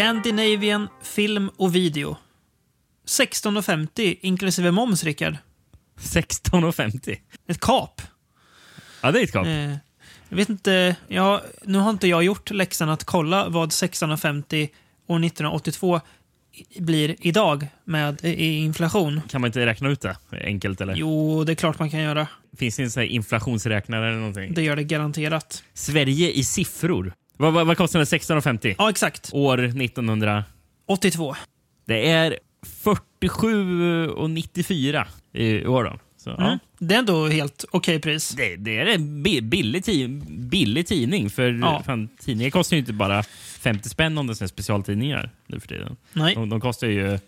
Scandinavian Film och Video. 16,50 inklusive moms, Rickard. 16,50. Ett kap. Ja, det är ett kap. Eh, jag vet inte, ja, nu har inte jag gjort läxan att kolla vad 1650 år 1982 i- blir idag med i inflation. Kan man inte räkna ut det enkelt? eller? Jo, det är klart man kan göra. Finns det en inflationsräknare eller någonting? Det gör det garanterat. Sverige i siffror. Vad, vad, vad kostar det? 16,50? Ja, exakt. År 1900. 82. Det är 47,94 i år. Då. Så, ja. Mm. Det är ändå helt okej pris. det, det är en bi- billig, billig tidning. För Ja. fan, tidningar kostar ju inte bara 50 spänn om det är specialtidningar nu för tiden. Nej. De, de kostar ju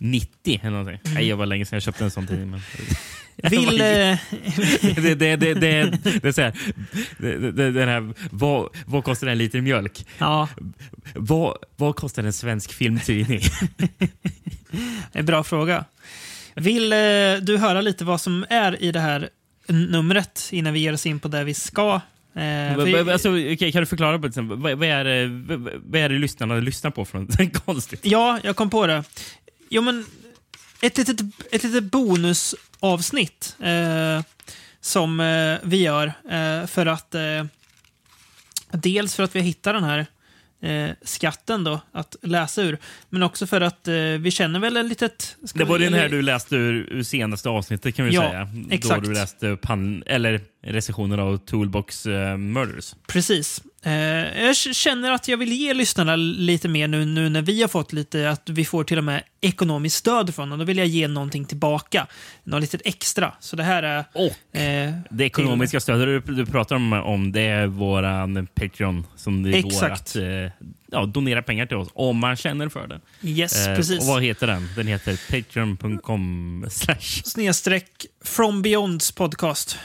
90 eller någonting. Mm. Nej, jag var länge sedan jag köpte en sån tidning. Men... Vill... Eh, det, det, det, det, är så här, den här, vad, vad kostar en liter mjölk? ja, Vad, vad kostar en svensk filmtidning? en bra fråga. Vill eh, du höra lite vad som är i det här numret innan vi ger oss in på det vi ska? Eh, för- alltså, okej, kan du förklara på? Vad, vad, är det, vad, är det lyssnarna lyssnar på? Från? Konstigt. Ja, jag kom på det. Jo, men ett litet, ett litet bonusavsnitt eh, som eh, vi gör eh, för att eh, dels för att vi hittar den här eh, skatten då att läsa ur, men också för att eh, vi känner väl ett litet... Det var vi- den här du läste ur, ur senaste avsnittet kan vi Ja, säga. exakt. Då du läste upp eller recensionen av Toolbox Murders. Precis. Eh, jag känner att jag vill ge lyssnarna lite mer nu, nu när vi har fått lite, att vi får till och med ekonomiskt stöd från dem. Då vill jag ge någonting tillbaka. Något litet extra. Så det här är... Och Eh, det ekonomiska stödet du, du pratar om, om det är våran Patreon som det går Exakt. att eh, ja, donera pengar till oss om man känner för det. Yes, Eh, precis. Och vad heter den? Den heter patreon.com. Snedstreck From Beyonds podcast.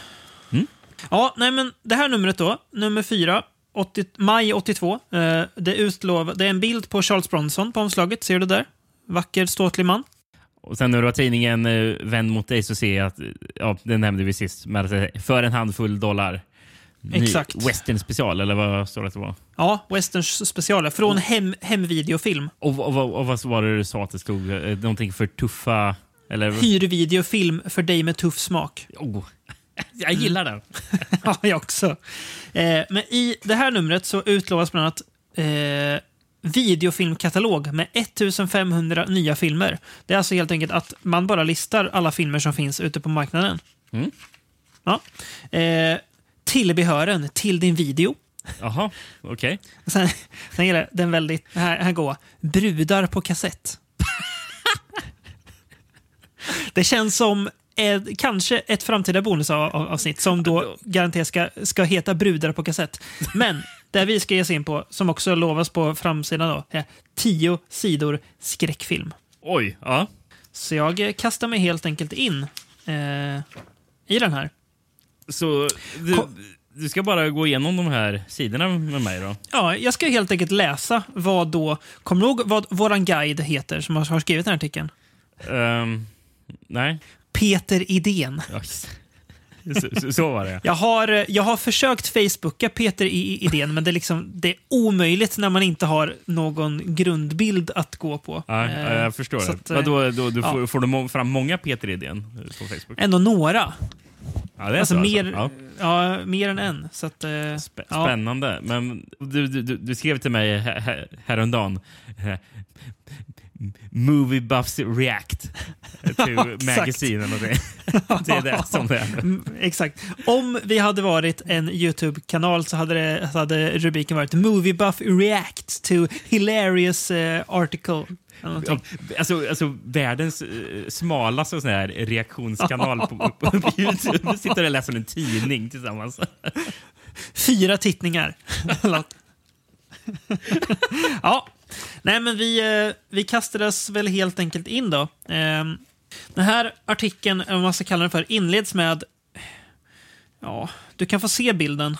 Mm. Ja, nej men det här numret då, nummer fyra, 80, maj 82. Eh, det, utlov, det är en bild på Charles Bronson på omslaget. Ser du där? Vacker, ståtlig man. Och sen när du har tidningen eh, Vänd mot dig så ser jag att, eh, ja, det nämnde vi sist, det är för en handfull dollar. Ny Exakt. Western special, eller vad står det att det var? Ja, Westerns specialer. Från hem, hemvideofilm. Och, och, och, och vad var det du sa att det stod? Eh, Någonting för tuffa... Eller? Hyrvideofilm för dig med tuff smak. Oh. Jag gillar den. Ja, jag också. Eh, men i det här numret så utlovas bland annat eh, videofilmkatalog med 1500 nya filmer. Det är alltså helt enkelt att man bara listar alla filmer som finns ute på marknaden. Mm. Ja. Eh, tillbehören till din video. Jaha, okej. Sen, sen gäller den väldigt... Här, här går. Brudar på kassett. det känns som ett, kanske ett framtida bonusavsnitt som då garanterat ska, ska heta Brudar på kassett. Men det vi ska ge oss in på, som också lovas på framsidan, då, är tio sidor skräckfilm. Oj, ja. Så jag eh, kastar mig helt enkelt in eh, i den här. Så du, du ska bara gå igenom de här sidorna med mig då? Ja, jag ska helt enkelt läsa vad då... Kommer du ihåg vad våran guide heter som har skrivit den här artikeln? Ehm, nej. Peter Idén. Så, så, var det. Jag har, eh, jag har försökt Facebooka Peter i idén, men det är, liksom, det är omöjligt när man inte har någon grundbild att gå på. Ja, Eh, jag förstår så det. att, eh, Vadå, då, du ja. får, får du fram många Peter-idén på Facebook? Ändå några. Ja, det är Alltså, så mer, Ja. ja. mer än en. Så att, eh, Sp-. Spännande. Men du, du, du, skrev till mig här- häromdagen. Movie Buffs React to. Magazine eller någonting. Det är det som det är. Mm, Exakt. Om vi hade varit en YouTube-kanal så hade, det, så hade rubriken varit Movie Buff React to Hilarious eh, Article. Alltså, alltså världens eh, smalaste sån här reaktionskanal på, på, på Youtube. Vi sitter och läser en tidning tillsammans. Fyra tittningar. ja, nej men vi, eh, vi kastades väl helt enkelt in då. Ehm, den här artikeln, eller vad man ska kalla den för, inleds med... Ja, du kan få se bilden.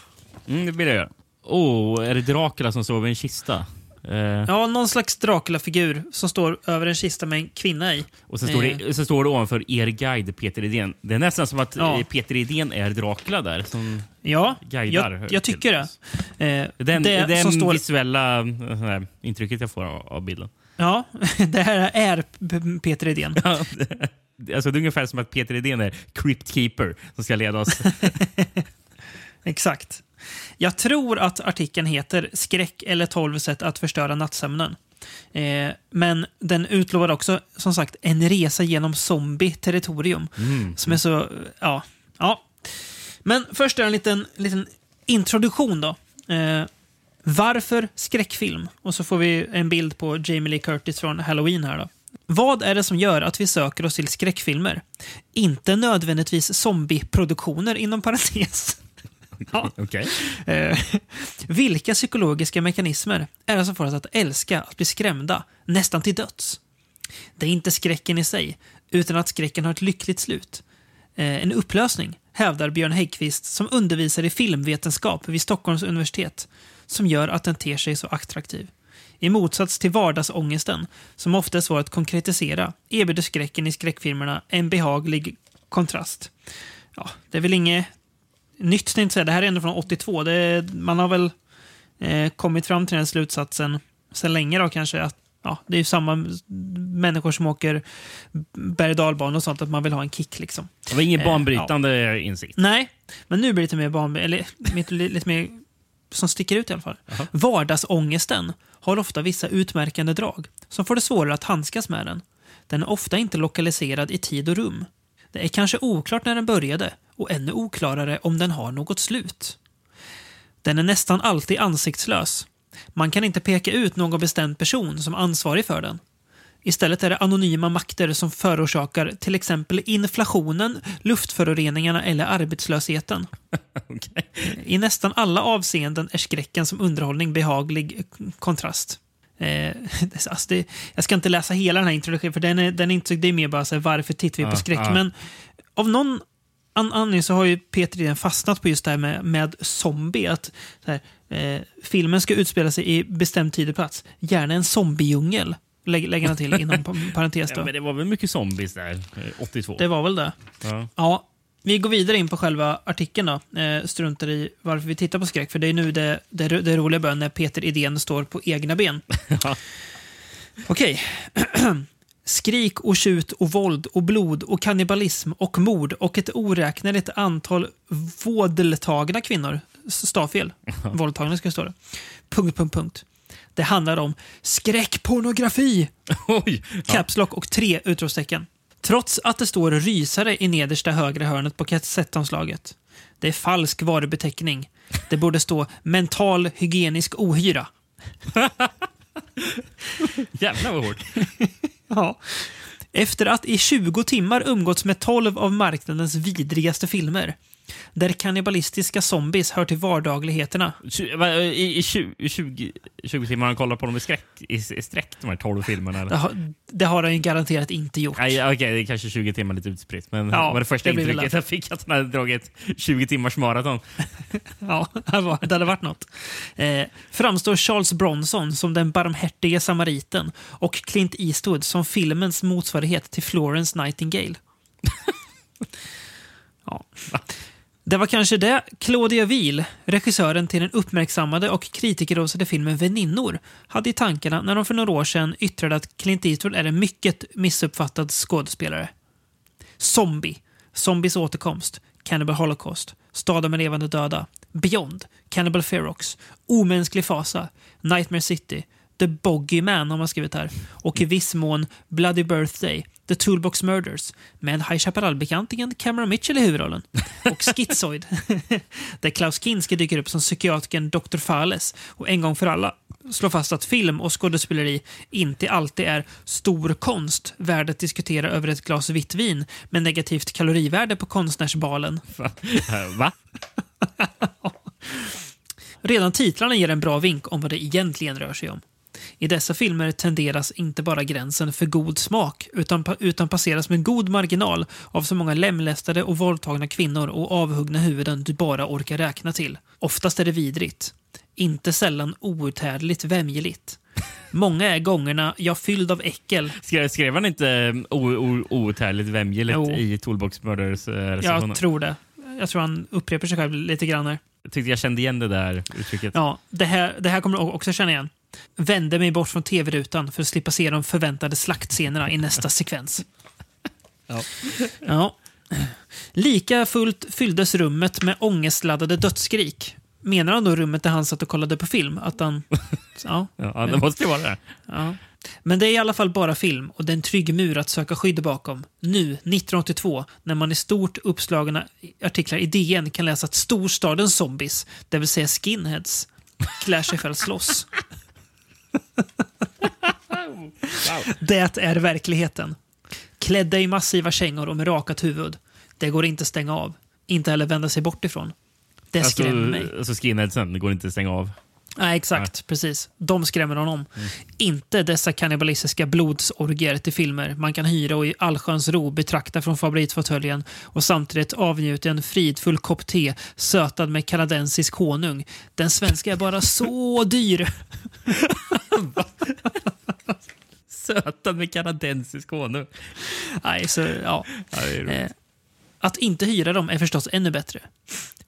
Mm, det blir det. Åh, oh, är det Dracula som sover i en kista? Eh, Ja, någon slags Dracula-figur som står över en kista med en kvinna i. Och så står, Eh. det, så står det ovanför er guide Peter Edén. Det är nästan som att Ja. eh, Peter Edén är Dracula där. Som Ja, guidar. jag, jag tycker det. Eh, den, det den står... visuella eh, här, intrycket jag får av, av bilden. Ja, det här är Peter Edén. Ja, det, alltså, det är ungefär som att Peter Edén är Crypt Keeper som ska leda oss. Exakt. Jag tror att artikeln heter Skräck eller 12 sätt att förstöra nattsömnen. Eh, men den utlovar också, som sagt, en resa genom zombie-territorium. Mm. Som är så... Ja. ja. Men först är en liten, liten introduktion då. Eh, varför skräckfilm? Och så får vi en bild på Jamie Lee Curtis från Halloween här då. Vad är det som gör att vi söker oss till skräckfilmer? Inte nödvändigtvis zombieproduktioner inom parentes. Ja. Okej. Eh, vilka psykologiska mekanismer är det som får oss att älska att bli skrämda, nästan till döds? Det är inte skräcken i sig, utan att skräcken har ett lyckligt slut. Eh, en upplösning, hävdar Björn Häggkvist som undervisar i filmvetenskap vid Stockholms universitet, som gör att den ter sig så attraktiv. I motsats till vardagsångesten, som ofta är svår att konkretisera, erbjuder skräcken i skräckfilmerna en behaglig kontrast. Ja, det är väl inget nytt, tänkte jag säga. Det här är ändå från 82. Det man har väl eh, kommit fram till den slutsatsen sedan länge då kanske. Att, ja, det är ju samma människor som åker berg och och sånt, att man vill ha en kick liksom. Det var ingen Eh, banbrytande insikt. Nej, men nu blir det lite mer ban... Eller lite, mer som sticker ut i alla fall. Jaha. Vardagsångesten har ofta vissa utmärkande drag som får det svårare att handskas med den. Den är ofta inte lokaliserad i tid och rum. Det är kanske oklart när den började och ännu oklarare om den har något slut. Den är nästan alltid ansiktslös. Man kan inte peka ut någon bestämd person som ansvarig för den. Istället är det anonyma makter som förorsakar till exempel inflationen, luftföroreningarna eller arbetslösheten. Okej. I nästan alla avseenden är skräcken som underhållning behaglig eh, kontrast. Eh, alltså det, jag ska inte läsa hela den här introduktionen, för den är, den är inte, det är mer bara så här, varför tittar vi på skräck? ja. Men av någon an- anledning så har ju Peter redan fastnat på just det här med, med zombie. Att här, eh, filmen ska utspela sig i bestämd tid och plats. Gärna en zombiedjungel, lä- lägger han till inom pa- parentes. Ja, Då. men det var väl mycket zombies där, eh, 82. Det var väl det. Ja. Ja, vi går vidare in på själva artikeln då. Eh, struntar i varför vi tittar på skräck, för det är nu det, det, det roliga börjar när Peter Idén står på egna ben. Ja. Okej. Skrik och tjut och våld och blod och kannibalism och mord och ett oräkneligt antal vådeltagna kvinnor. Stavfel. Våldtagna ska det stå det. Punkt, punkt, punkt. Det handlar om skräckpornografi! Oj! Ja. Caps lock och tre utropstecken. Trots att det står rysare i nedersta högra hörnet på kassettomslaget. Det är falsk varubeteckning. Det borde stå mental hygienisk ohyra. Jävlar vad hårt. Ja. Efter att i 20 timmar umgåtts med 12 av marknadens vidrigaste filmer. Där kannibalistiska zombies hör till vardagligheterna. I, i 20, 20, 20 timmar har han kollat på dem i, skräck, i, i sträck, de här 12 filmerna? Det Eller? har, det har han ju garanterat inte gjort. Nej, Okej, det är kanske 20 timmar lite utspritt. Men Ja, det var det första det intrycket det. jag fick att han hade dragit 20 timmars maraton. Ja, det det hade varit något. Eh, framstår Charles Bronson som den barmhärtige samariten och Clint Eastwood som filmens motsvarighet till Florence Nightingale. ja. Det var kanske det. Claudia Wil, regissören till den uppmärksammade och kritikerrosade filmen Väninnor, hade i tankarna när de för några år sedan yttrade att Clint Eastwood är en mycket missuppfattad skådespelare. Zombie, Zombies återkomst, Cannibal Holocaust, Staden med levande döda, Beyond, Cannibal Ferox, Omänsklig fasa, Nightmare City, The Bogeyman har man skrivit här. Och i viss mån Bloody Birthday, The Toolbox Murders med High Chaparral-bekantingen Cameron Mitchell i huvudrollen och Schizoid där Klaus Kinski dyker upp som psykiatrikern Dr. Fales och en gång för alla slår fast att film och skådespeleri inte alltid är stor konst värd att diskutera över ett glas vitt vin med negativt kalorivärde på konstnärsbalen. Va? Redan titlarna ger en bra vink om vad det egentligen rör sig om. I dessa filmer tenderas inte bara gränsen för god smak utan, utan passeras med god marginal av så många lemlästade och våldtagna kvinnor och avhuggna huvuden du bara orkar räkna till. Oftast är det vidrigt. Inte sällan outhärdligt vämjeligt. Många är gångerna jag fylld av äckel. Skrev, skrev han inte um, outhärdligt vemjeligt Jo. i Toolbox Murders recensionen? Jag tror det. Jag tror han upprepar sig själv lite grann här. Jag tyckte jag kände igen det där uttrycket. Ja, det här, det här kommer du också känna igen. Vände mig bort från tv-rutan för att slippa se de förväntade slaktscenerna i nästa sekvens. Ja. Ja. Lika fullt fylldes rummet med ångestladdade dödsskrik. Menar han då rummet där han satt och kollade på film? Att han... Ja. Ja, det måste ju vara det. Ja. Men det är i alla fall bara film och det är en trygg mur att söka skydd bakom. Nu, 1982, när man i stort uppslagna artiklar i DN kan läsa att storstadens zombies, det vill säga skinheads, klär sig för att slåss. Det är verkligheten. Klädda i massiva kängor och med rakat huvud. Det går inte att stänga av. Inte heller vända sig bort ifrån. Det skrämmer mig. Alltså, alltså skinheadsen, det går inte att stänga av. Nej, exakt. Precis. De skrämmer honom. Inte dessa kannibalistiska blodsorgier till filmer man kan hyra och i allsköns ro betrakta från favoritfåtöljen och samtidigt avnjuta en fridfull kopp te sötad med kanadensisk honung. Den svenska är bara så dyr. Sötad med kanadensisk honung. Nej, så ja. Eh, att inte hyra dem är förstås ännu bättre.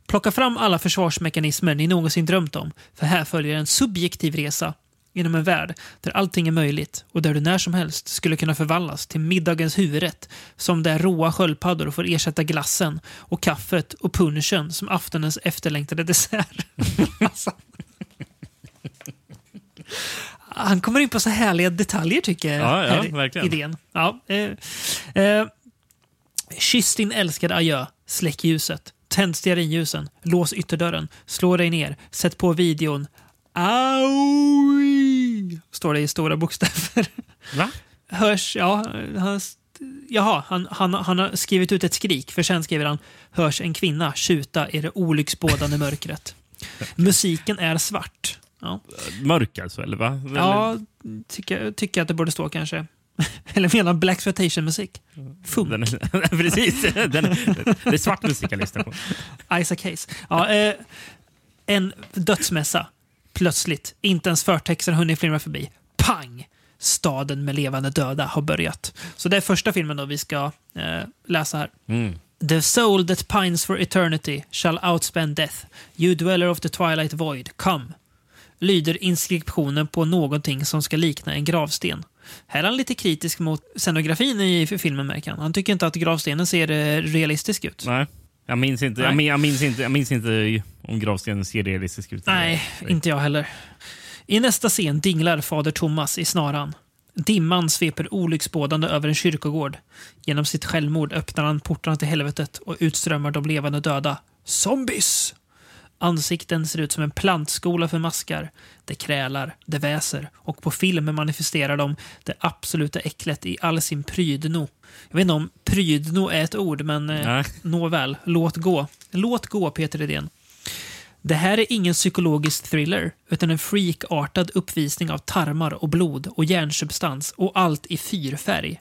Plocka fram alla försvarsmekanismer ni någonsin drömt om, för här följer en subjektiv resa inom en värld där allting är möjligt och där du när som helst skulle kunna förvandlas till middagens huvudrätt som där råa sköldpaddor får ersätta glassen och kaffet och punchen som aftonens efterlängtade dessert. Han kommer in på så härliga detaljer tycker jag. Ja, ja, verkligen. Idén. Ja, eh, eh, Kyss din älskade adjö. Släck ljuset. Tänd stearinljusen. Lås ytterdörren. Slå dig ner. Sätt på videon. Aui! Står det i stora bokstäver. Va? Hörs, ja, han, jaha, han, han, han har skrivit ut ett skrik, för sen skriver han Hörs en kvinna tjuta i det olycksbådande mörkret. Musiken är svart. Ja, Mörk alltså, eller va? Eller- ja tycker, tycker att det borde stå kanske. Eller menar han Black musik Funk. Den är, precis. Den, det är svart musik jag lyssnar på. Isaac Hayes. Ja, eh, en dödsmässa. Plötsligt. Inte ens förtexten har hunnit flimra förbi. Pang! Staden med levande döda har börjat. Så det är första filmen då vi ska eh, läsa här. Mm. The soul that pines for eternity shall outspend death. You dweller of the twilight void, come. Lyder inskriptionen på någonting som ska likna en gravsten. Här är han lite kritisk mot scenografin i filmen, märker han. Han tycker inte att gravstenen ser eh, realistisk ut. Nej. Jag minns, inte, jag, jag, minns inte, jag minns inte om gravstenen ser realistisk ut. Nej, inte jag heller. I nästa scen dinglar fader Thomas i snaran. Dimman sveper olycksbådande över en kyrkogård. Genom sitt självmord öppnar han portarna till helvetet och utströmmar de levande döda. Zombies! Ansikten ser ut som en plantskola för maskar. Det krälar, det väser och på film manifesterar de det absoluta äcklet i all sin prydno. Jag vet inte om prydno är ett ord, men eh, nåväl, låt gå. Låt gå, Peter Edén. Det här är ingen psykologisk thriller, utan en freakartad uppvisning av tarmar och blod och hjärnsubstans och allt i fyrfärg.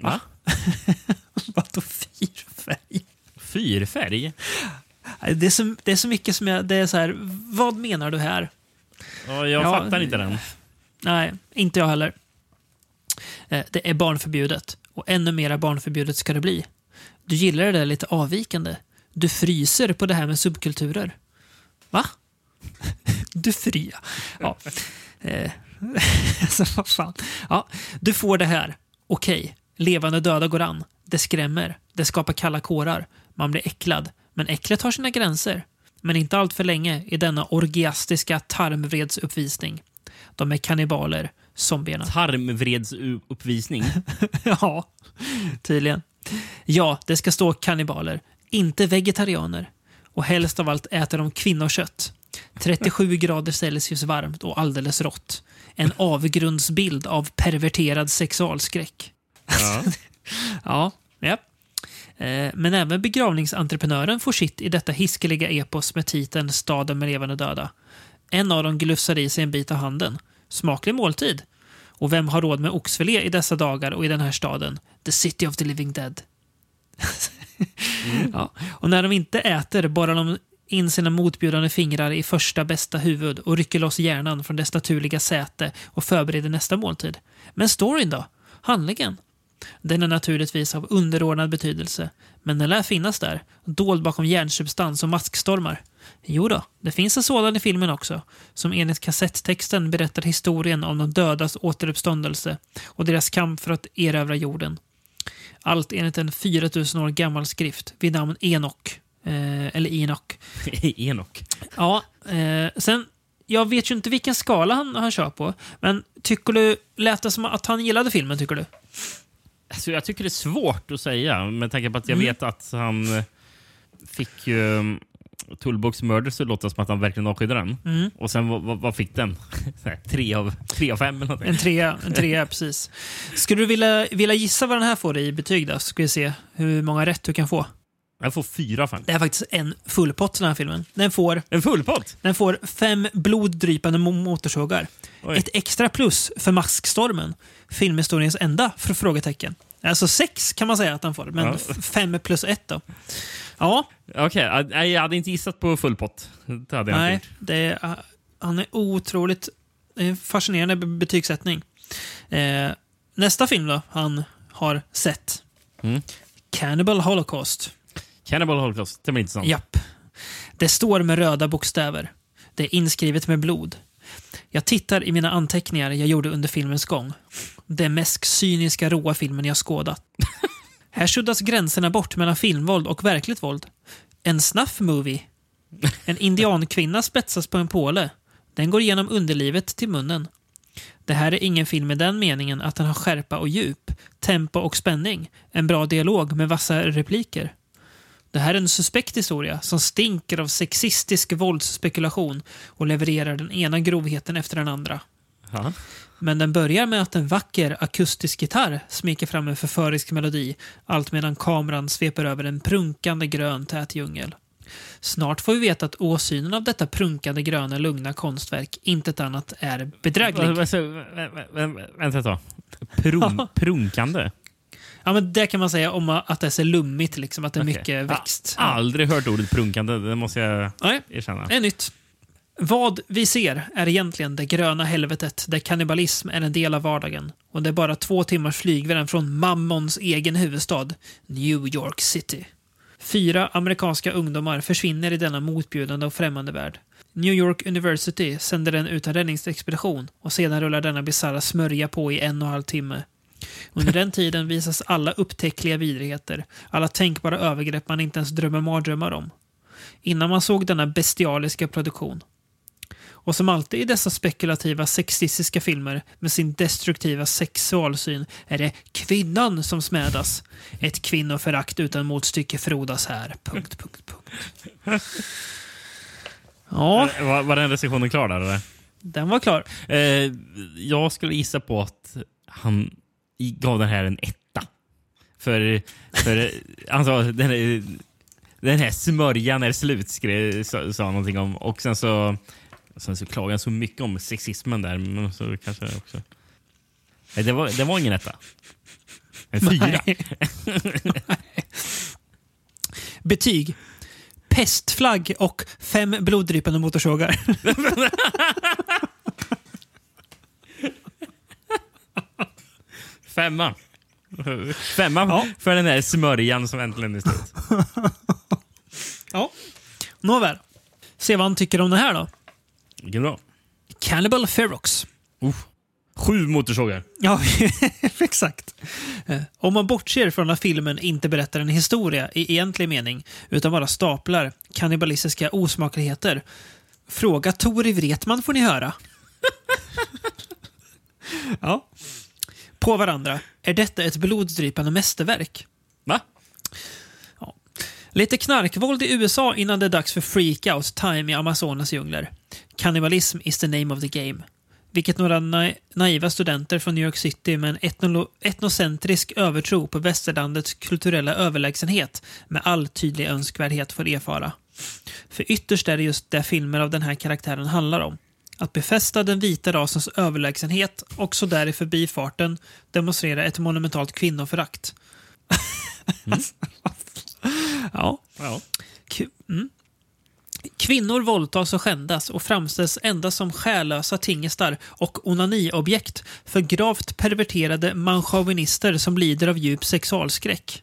Va? Vadå fyrfärg? Fyrfärg? Det är, så, det är så mycket som jag... Det är så här, vad menar du här? Ja, jag Ja, fattar inte den. Nej, inte jag heller. Eh, Det är barnförbjudet. Och ännu mera barnförbjudet ska det bli. Du gillar det där lite avvikande. Du fryser på det här med subkulturer. Va? Du fria. Ja. Alltså, vad fan. Ja, du får det här. Okej, levande döda går an. Det skrämmer. Det skapar kalla kårar. Man blir äcklad. Men äcklet har sina gränser. Men inte allt för länge i denna orgiastiska tarmvredsuppvisning. De är kannibaler, zombierna. Tarmvredsuppvisning. ja, tydligen. Ja, det ska stå kannibaler, inte vegetarianer. Och helst av allt äter de kvinnokött. 37 grader Celsius varmt och alldeles rått. En avgrundsbild av perverterad sexualskräck. Ja. Ja, ja. Eh, Men även begravningsentreprenören får sitt i detta hiskeliga epos med titeln Staden med levande döda. En av dem glufsar i sig en bit av handen. Smaklig måltid. Och vem har råd med oxfilé i dessa dagar och i den här staden? The City of the Living Dead. ja. Och när de inte äter borrar de in sina motbjudande fingrar i första bästa huvud och rycker loss hjärnan från dess naturliga säte och förbereder nästa måltid. Men storyn då? Handlingen? Den är naturligtvis av underordnad betydelse, men den lär finnas där, dold bakom järnsubstans och maskstormar. Jo då, det finns en sådan i filmen också, som enligt kassettexten berättar historien om de dödas återuppståndelse och deras kamp för att erövra jorden. Allt enligt en 4000 år gammal skrift vid namn Enok. Eh, eller Enoch. Enok. Ja, eh, sen... Jag vet ju inte vilken skala han, han kör på, men tycker du... Lät det som att han gillade filmen, tycker du? Alltså, jag tycker det är svårt att säga med tanke på att jag Mm. vet att han eh, fick ju um, Toolbox Murders att låta som att han verkligen avskydde den. Mm. Och sen vad, fick den? Här, tre, av, tre av fem eller någonting. En trea, en trea precis. Skulle du vilja, vilja gissa vad den här får i betyg då? Ska vi se hur många rätt du kan få. Jag får fyra fem. Det är faktiskt en fullpott den här filmen. Den får, En fullpott? den får fem bloddrypande mo- motorsågar. Oj. Ett extra plus för Maskstormen. Filmhistoriens enda för frågetecken. Alltså sex kan man säga att han får, men Ja. fem plus ett då. Ja, Okej, nej, jag hade inte gissat på fullpott. Det hade jag nej. inte. Det är, han är otroligt fascinerande be- betygssättning. Eh, nästa film då han har sett. Mm. Cannibal Holocaust. Cannibal Holocaust, det blir intressant. Japp. Det står med röda bokstäver. Det är inskrivet med blod. Jag tittar i mina anteckningar jag gjorde under filmens gång. Den mest cyniska, råa filmen jag skådat. Här suddas gränserna bort mellan filmvåld och verkligt våld. En snuff movie. En indiankvinna spetsas på en påle. Den går igenom underlivet till munnen. Det här är ingen film i den meningen att den har skärpa och djup, tempo och spänning, en bra dialog med vassa repliker. Det här är en suspekt historia som stinker av sexistisk våldsspekulation och levererar den ena grovheten efter den andra. Ja. Men den börjar med att en vacker akustisk gitarr smeker fram en förförisk melodi allt medan kameran sveper över en prunkande grön tät djungel. Snart får vi veta att åsynen av detta prunkande gröna lugna konstverk inte annat är bedräglig. Vä- vä- vä- vä- vä- Vänta ett tag. Prun, prunkande? Ja, men det kan man säga om att det är så lummigt, liksom, att det är Okej. mycket växt. Jag har aldrig hört ordet prunkande, det måste jag Nej, erkänna. det är nytt. Vad vi ser är egentligen det gröna helvetet där kannibalism är en del av vardagen. Och det är bara två timmars flygvägen från Mammons egen huvudstad, New York City. Fyra amerikanska ungdomar försvinner i denna motbjudande och främmande värld. New York University sänder den ut en räddningsexpedition och sedan rullar denna bisarra smörja på i en och en halv timme. Under den tiden visas alla upptäckliga vidrigheter, alla tänkbara övergrepp man inte ens drömmer mardrömmar om. Innan man såg denna bestialiska produktion. Och som alltid i dessa spekulativa sexistiska filmer med sin destruktiva sexualsyn är det kvinnan som smädas. Ett kvinnoförakt utan motstycke frodas här. Punkt, punkt, punkt. Ja, Var, var den recensionen klar där? Eller? den var klar. Eh, jag skulle gissa på att han gav den här en etta. För, för sa den, den här smörjan är slut, skrev, sa, sa någonting om. Och sen så, sen så klagade han så mycket om sexismen där. Men så kanske också... Nej, det var, det var ingen etta. En fyra. Betyg. Pestflagg och fem bloddrypande motorsågar. Femma. Femma Ja. för den här smörjan som äntligen är slut. Ja. Nåväl. Se vad han tycker om det här då. Vilken bra. Cannibal Ferox. Uh. Sju motorsågar. Ja, exakt. Eh, Om man bortser från att filmen inte berättar en historia i egentlig mening, utan bara staplar kannibalistiska osmakligheter. Fråga Tori Wretman får ni höra. ja. På varandra. Är detta ett bloddrypande mästerverk? Va? Lite knarkvåld i USA innan det är dags för freak-out time i Amazonas djungler. Kannibalism is the name of the game. Vilket några na naiva studenter från New York City med en etnolo- etnocentrisk övertro på västerlandets kulturella överlägsenhet med all tydlig önskvärdhet får erfara. För ytterst är det just det filmer av den här karaktären handlar om. Att befästa den vita rasens överlägsenhet och så där i förbifarten demonstrera ett monumentalt kvinnoförakt. ja. Ja. Mm. Kvinnor våldtas och skändas och framställs endast som själlösa tingestar och onaniobjekt för gravt perverterade manchauvinister som lider av djup sexualskräck.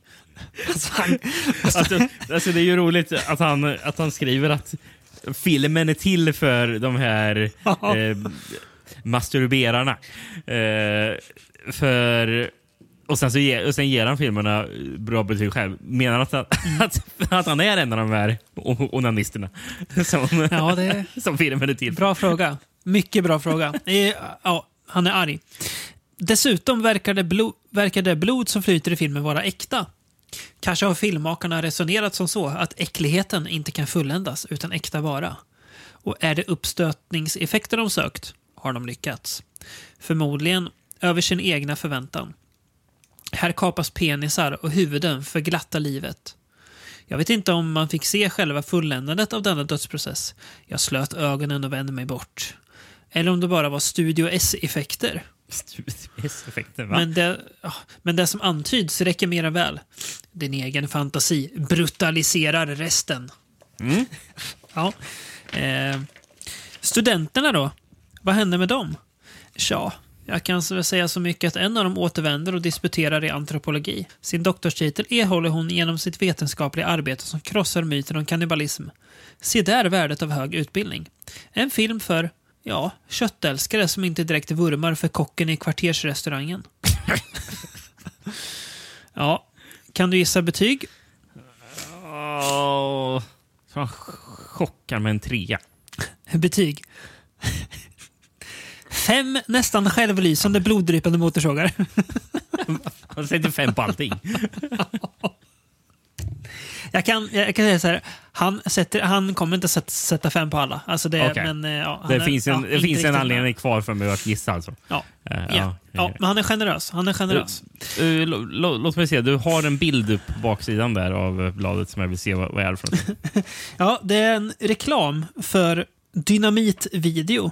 Alltså, han, Alltså, alltså det är ju roligt att han, att han skriver att filmen är till för de här eh, masturberarna. Eh, för, och, sen så ge, och sen ger han filmerna bra betyg själv. Menar att, han- att, att han är en av de här onanisterna som, ja, det som filmen är till? Bra fråga. Mycket bra fråga. Ja, han är arg. Dessutom verkar det, blo- verkar det blod som flyter i filmen vara äkta. Kanske har filmmakarna resonerat som så att äckligheten inte kan fulländas utan äkta vara. Och är det uppstötningseffekter de sökt har de lyckats. Förmodligen över sin egna förväntan. Här kapas penisar och huvuden för glatta livet. Jag vet inte om man fick se själva fulländandet av denna dödsprocess. Jag slöt ögonen och vände mig bort. Eller om det bara var Studio S-effekter. Va? Men det, men det som antyds räcker mer än väl. Din egen fantasi brutaliserar resten. Mm. Ja. Eh, studenterna då? Vad hände med dem? Tja, jag kan säga så mycket att en av dem återvänder och disputerar i antropologi. Sin doktorstitel erhåller hon genom sitt vetenskapliga arbete som krossar myten om kannibalism. Se där värdet av hög utbildning. En film för, ja, köttälskare som inte direkt vurmar för kocken i kvartersrestaurangen. ja, kan du gissa betyg? Han chockar med en trea. Betyg. Fem nästan självlysande bloddrypande motorsågar. Han sätter fem på allting. Jag kan, jag kan säga så här, han, sätter, han kommer inte sätta, sätta fem på alla. Alltså det, Okej. men, eh, ja, Det är- finns en, ja, finns en anledning kvar för mig att gissa alltså. Ja. Eh, med. Ja. Ja, men han är generös. Han är generös. Lå- lå- låt mig se, du har en bild upp på baksidan där av eh, bladet som jag vill se vad, vad är det för. Ja, det är en reklam för Dynamitvideo.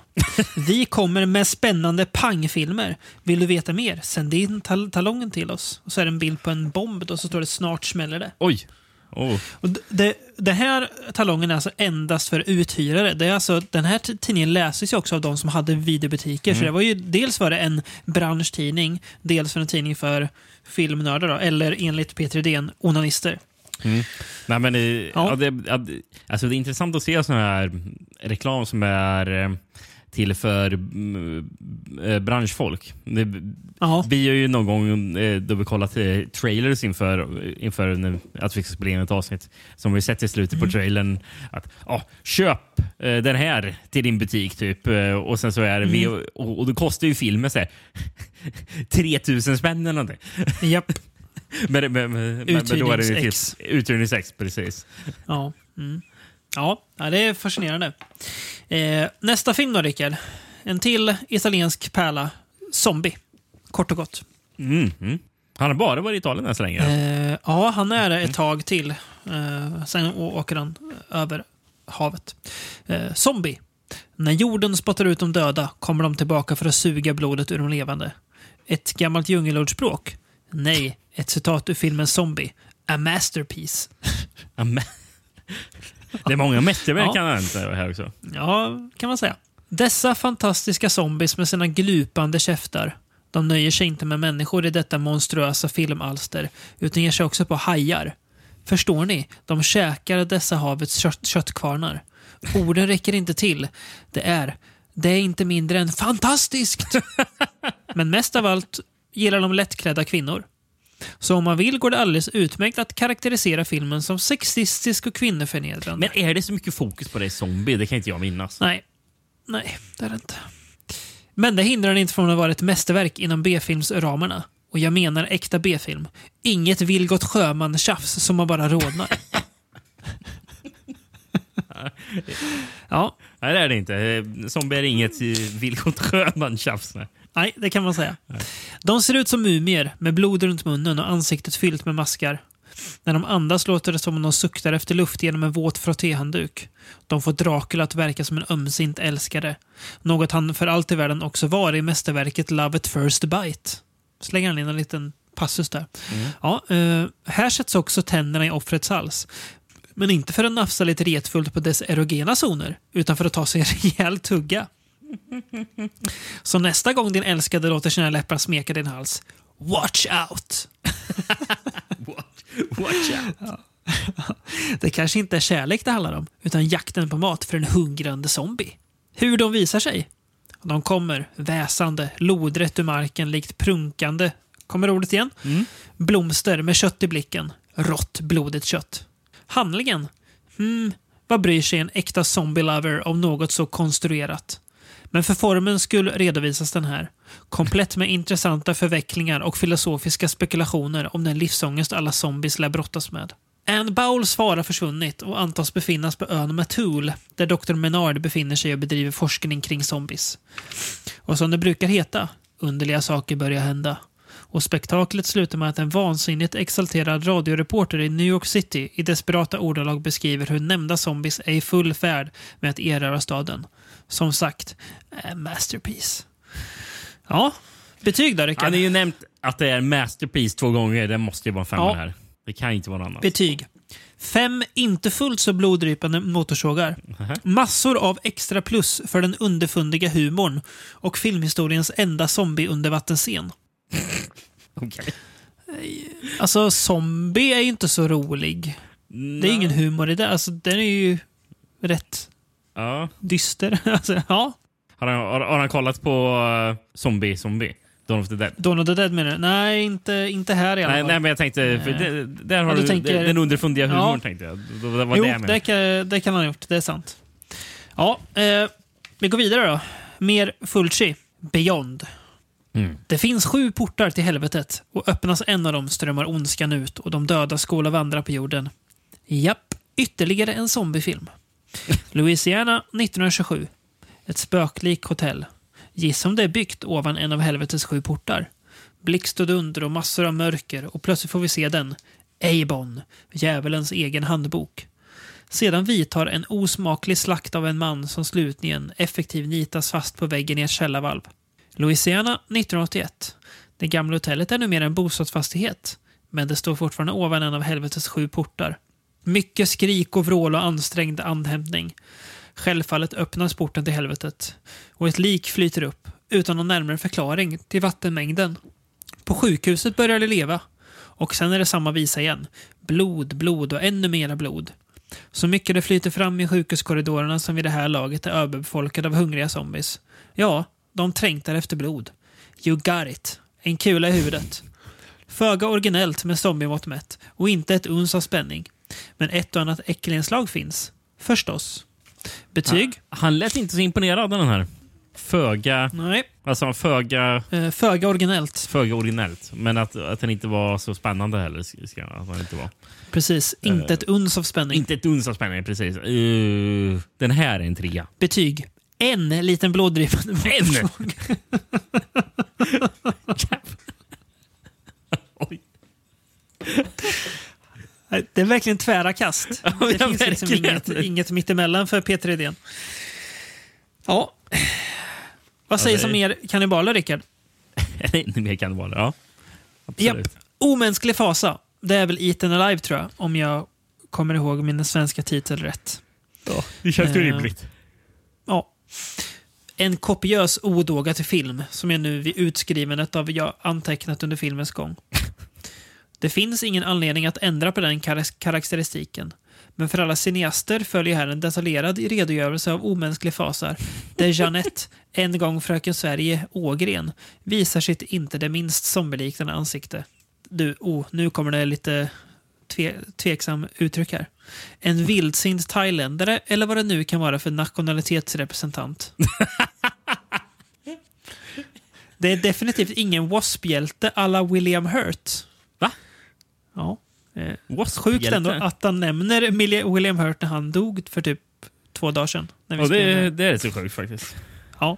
Vi kommer med spännande pangfilmer. Vill du veta mer? Sänd in tal talongen till oss. Och så är det en bild på en bomb och så står det snart smäller det. Oj! Oh. Och det, det här talongen är alltså endast för uthyrare. Det är alltså, den här tidningen läses ju också av de som hade videobutiker. Så det var ju, dels var det en branschtidning, dels för en tidning för filmnördar, då, eller enligt Peter Edén, onanister. Mm. Nej, men, eh, ja. ja, det- alltså, det är intressant att se sån här reklam som är eh, till för mm, eh, branschfolk. Det, vi har ju någon gång eh, då vi kollat trailers inför, inför att vi ska spela in ett avsnitt som vi sett i slutet på trailern att ah, köp den här till din butik typ och sen så är det vi och, och det kostar ju filmen så här 3000 spänn eller någonting. japp. Men, men, men, men då är det ju Uthyrningsex. precis. Ja, mm. ja, det är fascinerande. Eh, nästa film då, Rickard. En till italiensk pärla. Zombie. Kort och gott. Mm, mm. Han har bara varit i Italien än så länge. Eh, ja, han är det ett tag till. Eh, sen åker han över havet. Eh, zombie. När jorden spottar ut de döda kommer de tillbaka för att suga blodet ur de levande. Ett gammalt djungelordspråk? Nej, ett citat ur filmen Zombie. A masterpiece. Ja, men- Det är många mästerverk Ja. han nämnt här också. Ja, kan man säga. Dessa fantastiska zombies med sina glupande käftar. De nöjer sig inte med människor i detta monstruösa filmalster, utan ger sig också på hajar. Förstår ni? De käkar dessa havets kött köttkvarnar. Orden räcker inte till. Det är, det är inte mindre än fantastiskt! Men mest av allt gillar de lättklädda kvinnor. Så om man vill går det alldeles utmärkt att karaktärisera filmen som sexistisk och kvinnoförnedrande. Men är det så mycket fokus på det i Zombie? Det kan inte jag minnas. Nej, nej, det är det inte. Men det hindrar den inte från att vara ett mästerverk inom B-filmsramarna. Och jag menar äkta B-film. Inget Vilgot Sjöman-tjafs som man bara rodnar. ja, Nej, det är det inte. Eh, Zombie är inget Vilgot Sjöman-tjafs. nej. det kan man säga. De ser ut som mumier med blod runt munnen och ansiktet fyllt med maskar. När de andas låter det som om de suktar efter luft genom en våt frottéhandduk. De får Dracula att verka som en ömsint älskare. Något han för allt i världen också var i mästerverket Love at first bite. Slänger han in en liten passus där. Ja, eh, här sätts också tänderna i offrets hals. Men inte för att nafsa lite retfullt på dess erogena zoner, utan för att ta sig en rejäl tugga. Så nästa gång din älskade låter sina läppar smeka din hals, watch out! Watch out. Det kanske inte är kärlek det handlar om, utan jakten på mat för en hungrande zombie. Hur de visar sig? De kommer väsande, lodrätt ur marken likt prunkande, kommer ordet igen? Blomster med kött i blicken. Rått, blodigt kött. Handlingen? Hmm, vad bryr sig en äkta zombie-lover om något så konstruerat? Men för formens skull redovisas den här. Komplett med intressanta förvecklingar och filosofiska spekulationer om den livsångest alla zombies lär brottas med. Anne Bowles far har försvunnit och antas befinnas på ön Matul där Dr. Menard befinner sig och bedriver forskning kring zombies. Och som det brukar heta, underliga saker börjar hända. Och spektaklet slutar med att en vansinnigt exalterad radioreporter i New York City i desperata ordalag beskriver hur nämnda zombies är i full färd med att erövra staden. Som sagt, a masterpiece. Ja, betyg då Rickard? Han har ju nämnt att det är masterpiece två gånger. Det måste ju vara en femma Ja. här. Det kan inte vara något annat. Betyg. Fem inte fullt så bloddrypande motorsågar. Massor av extra plus för den underfundiga humorn och filmhistoriens enda zombie-undervattensscen. Okej. Alltså, zombie är ju inte så rolig. Det är ingen humor i det. Alltså, den är ju rätt Ja. dyster. Alltså, ja, Har, han, har, har han kollat på uh, Zombie Zombie? Dawn of the Dead? Dawn of the Dead menar du? Nej, inte, inte här i alla Nej, fall. nej, men jag tänkte... För det, där har du du tänker- den underfundiga humorn, Ja. tänkte jag. Det var det jo, det jag menade. det kan, det kan han ha gjort. Det är sant. Ja, eh, vi går vidare då. Mer Fulci. Beyond. Mm. Det finns sju portar till helvetet och öppnas en av dem strömmar ondskan ut och de döda skålar vandra på jorden. Japp, ytterligare en zombiefilm. Louisiana 1927. Ett spöklik hotell. Gissa om det är byggt ovan en av helvetets sju portar. Blixt och dunder och massor av mörker och plötsligt får vi se den. Eibon, djävulens egen handbok. Sedan vidtar en osmaklig slakt av en man som slutligen effektivt nitas fast på väggen i ett källarvalv. Louisiana 1981. Det gamla hotellet är numera en bostadsfastighet, men det står fortfarande ovan en av helvetets sju portar. Mycket skrik och vrål och ansträngd andhämtning. Självfallet öppnas porten till helvetet och ett lik flyter upp utan någon närmare förklaring till vattenmängden. På sjukhuset börjar det leva och sen är det samma visa igen. Blod, blod och ännu mera blod. Så mycket det flyter fram i sjukhuskorridorerna som vid det här laget är överbefolkade av hungriga zombies. Ja, de trängtar efter blod. You got it. En kula i huvudet. Föga originellt med zombiemått mätt och inte ett uns av spänning. Men ett och annat äckelinslag finns. Förstås. Betyg? Han lät inte så imponerad av den här. Föga... Nej. Alltså föga... Eh, föga originellt. Föga originellt. Men att, att den inte var så spännande heller. Ska, att den inte, var. Precis. Inte ett uns av spänning. inte ett uns av spänning, precis. Uh, den här är en trea. Betyg. En liten bloddrypande En? Oj. Det är verkligen tvära kast. Ja, det ja, finns liksom inget, inget mittemellan för Peter Edén. Ja. Vad sägs om är- mer kannibaler, Rickard? Mer kannibaler, ja. Absolut. Japp. Omänsklig fasa. Det är väl Eaten Alive, tror jag. Om jag kommer ihåg min svenska titel rätt. Ja, det känns ju Eh, rimligt. Ja. En kopiös odåga till film som jag nu vid utskrivandet av jag antecknat under filmens gång. Det finns ingen anledning att ändra på den kar- karaktäristiken. Men för alla cineaster följer här en detaljerad redogörelse av omänsklig fasar där Jeanette, en gång fröken Sverige Ågren, visar sitt inte det minst zombieliknande ansikte. Du, oh, nu kommer det lite tve, tveksam uttryck här. En vildsint thailändare eller vad det nu kan vara för nationalitetsrepresentant. Det är definitivt ingen W.A.S.P-hjälte alla William Hurt. Va? Ja. Eh, sjukt ändå att han nämner William Hurt när han dog för typ två dagar sedan. När vi Ja, det, det. det är så sjukt faktiskt. Ja.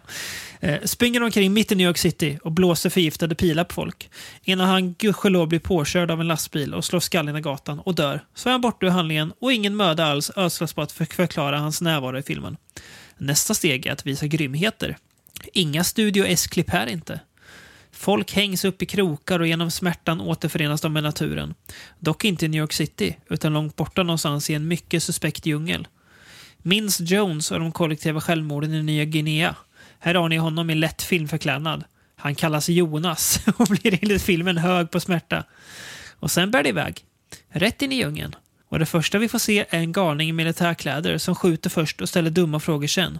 Eh, springer omkring mitt i New York City och blåser förgiftade pilar på folk. Innan han gudskelov blir påkörd av en lastbil och slår skallen i gatan och dör. Så är han borta ur handlingen och ingen möda alls ödslas på att förklara hans närvaro i filmen. Nästa steg är att visa grymheter. Inga Studio S-klipp här inte. Folk hängs upp i krokar och genom smärtan återförenas de med naturen. Dock inte i New York City, utan långt borta någonstans i en mycket suspekt djungel. Minns Jones och de kollektiva självmorden i Nya Guinea. Här har ni honom i lätt filmförklädnad. Han kallas Jonas och blir enligt filmen hög på smärta. Och sen bär det iväg. Rätt in i djungeln. Och det första vi får se är en galning i militärkläder som skjuter först och ställer dumma frågor sen.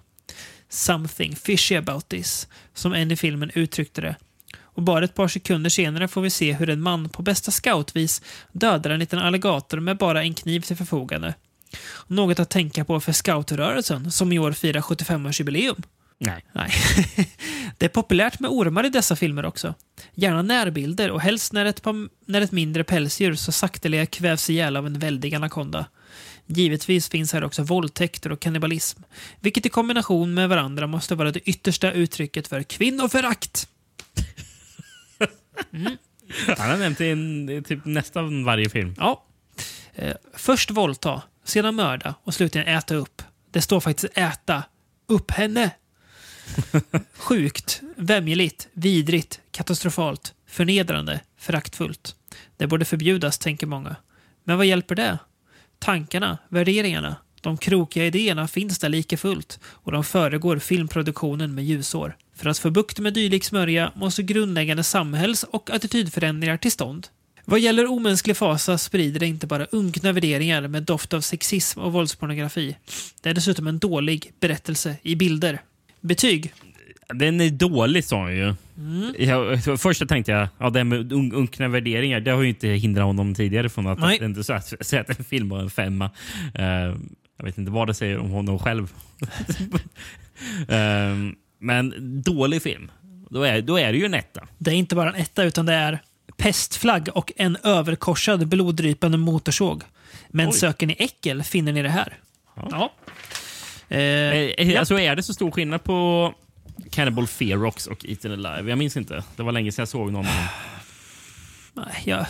Something fishy about this, som en i filmen uttryckte det. Och bara ett par sekunder senare får vi se hur en man på bästa scoutvis dödar en liten alligator med bara en kniv till förfogande. Något att tänka på för scoutrörelsen, som i år firar 75-årsjubileum. Nej. Nej. det är populärt med ormar i dessa filmer också. Gärna närbilder och helst när ett, par, när ett mindre pälsdjur så sakteliga kvävs ihjäl av en väldig anakonda. Givetvis finns här också våldtäkter och kannibalism, vilket i kombination med varandra måste vara det yttersta uttrycket för kvinnoförakt. Han har nämnt det i typ nästan varje film. Ja. Eh, först våldta, sedan mörda och slutligen äta upp. Det står faktiskt äta upp henne. Sjukt, vämjeligt, vidrigt, katastrofalt, förnedrande, föraktfullt. Det borde förbjudas, tänker många. Men vad hjälper det? Tankarna, värderingarna, de krokiga idéerna finns där lika fullt och de föregår filmproduktionen med ljusår. För att få bukt med dylik smörja måste grundläggande samhälls och attitydförändringar till stånd. Vad gäller omänsklig fasa sprider det inte bara unkna värderingar med doft av sexism och våldspornografi. Det är dessutom en dålig berättelse i bilder. Betyg? Den är dålig sa han ju. Mm. Jag, först tänkte jag ja, det här med un, unkna värderingar det har ju inte hindrat honom tidigare från att Nej. inte säga att en film var en femma. Eh, jag vet inte vad det säger om honom själv. Eh, men dålig film. Då är, då är det ju en etta. Det är inte bara en etta utan det är pestflagg och en överkorsad bloddrypande motorsåg. Men Oj. söker ni äckel finner ni det här. Ja. Eh, Eh, ja. alltså, är det så stor skillnad på Cannibal Ferox och Eaten Alive? Jag minns inte. Det var länge sedan jag såg någon. Nej, jag,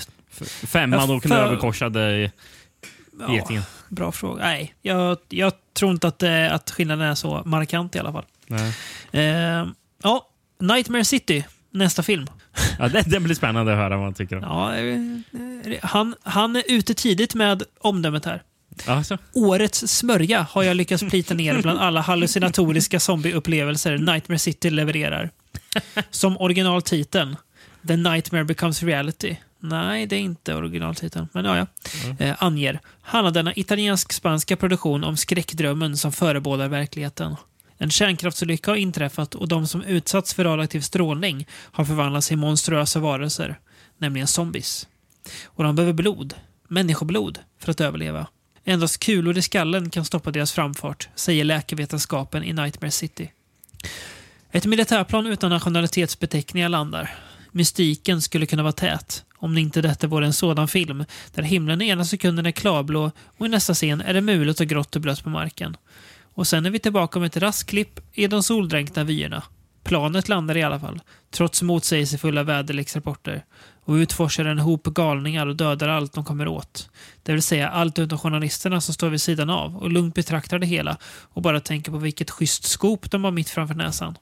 Femman Ja, och den för- överkorsade ja, getingen. bra fråga. Nej, jag, jag tror inte att, eh, att skillnaden är så markant i alla fall. Eh, ja, Nightmare City, nästa film. Ja, det, det blir spännande att höra vad man tycker om. Ja, eh, eh, han, han är ute tidigt med omdömet här. Alltså, Årets smörja har jag lyckats plita ner bland alla hallucinatoriska zombieupplevelser Nightmare City levererar. Som originaltiteln The Nightmare Becomes Reality. Nej, det är inte originaltiteln, men ja, ja. Eh, anger. Han har denna italiensk-spanska produktion om skräckdrömmen som förebådar verkligheten. En kärnkraftsolycka har inträffat och de som utsatts för radioaktiv strålning har förvandlats till monstruösa varelser, nämligen zombies. Och de behöver blod, människoblod, för att överleva. Endast kulor i skallen kan stoppa deras framfart, säger läkarvetenskapen i Nightmare City. Ett militärplan utan nationalitetsbeteckningar landar. Mystiken skulle kunna vara tät, om inte detta vore en sådan film där himlen i ena sekunden är klarblå och i nästa scen är det mulet och grått och blött på marken. Och sen är vi tillbaka med ett raskt klipp i de soldränkta vyerna. Planet landar i alla fall, trots motsägelsefulla väderleksrapporter och utforskar en hop galningar och dödar allt de kommer åt. Det vill säga allt utom journalisterna som står vid sidan av och lugnt betraktar det hela och bara tänker på vilket schysst skop de har mitt framför näsan.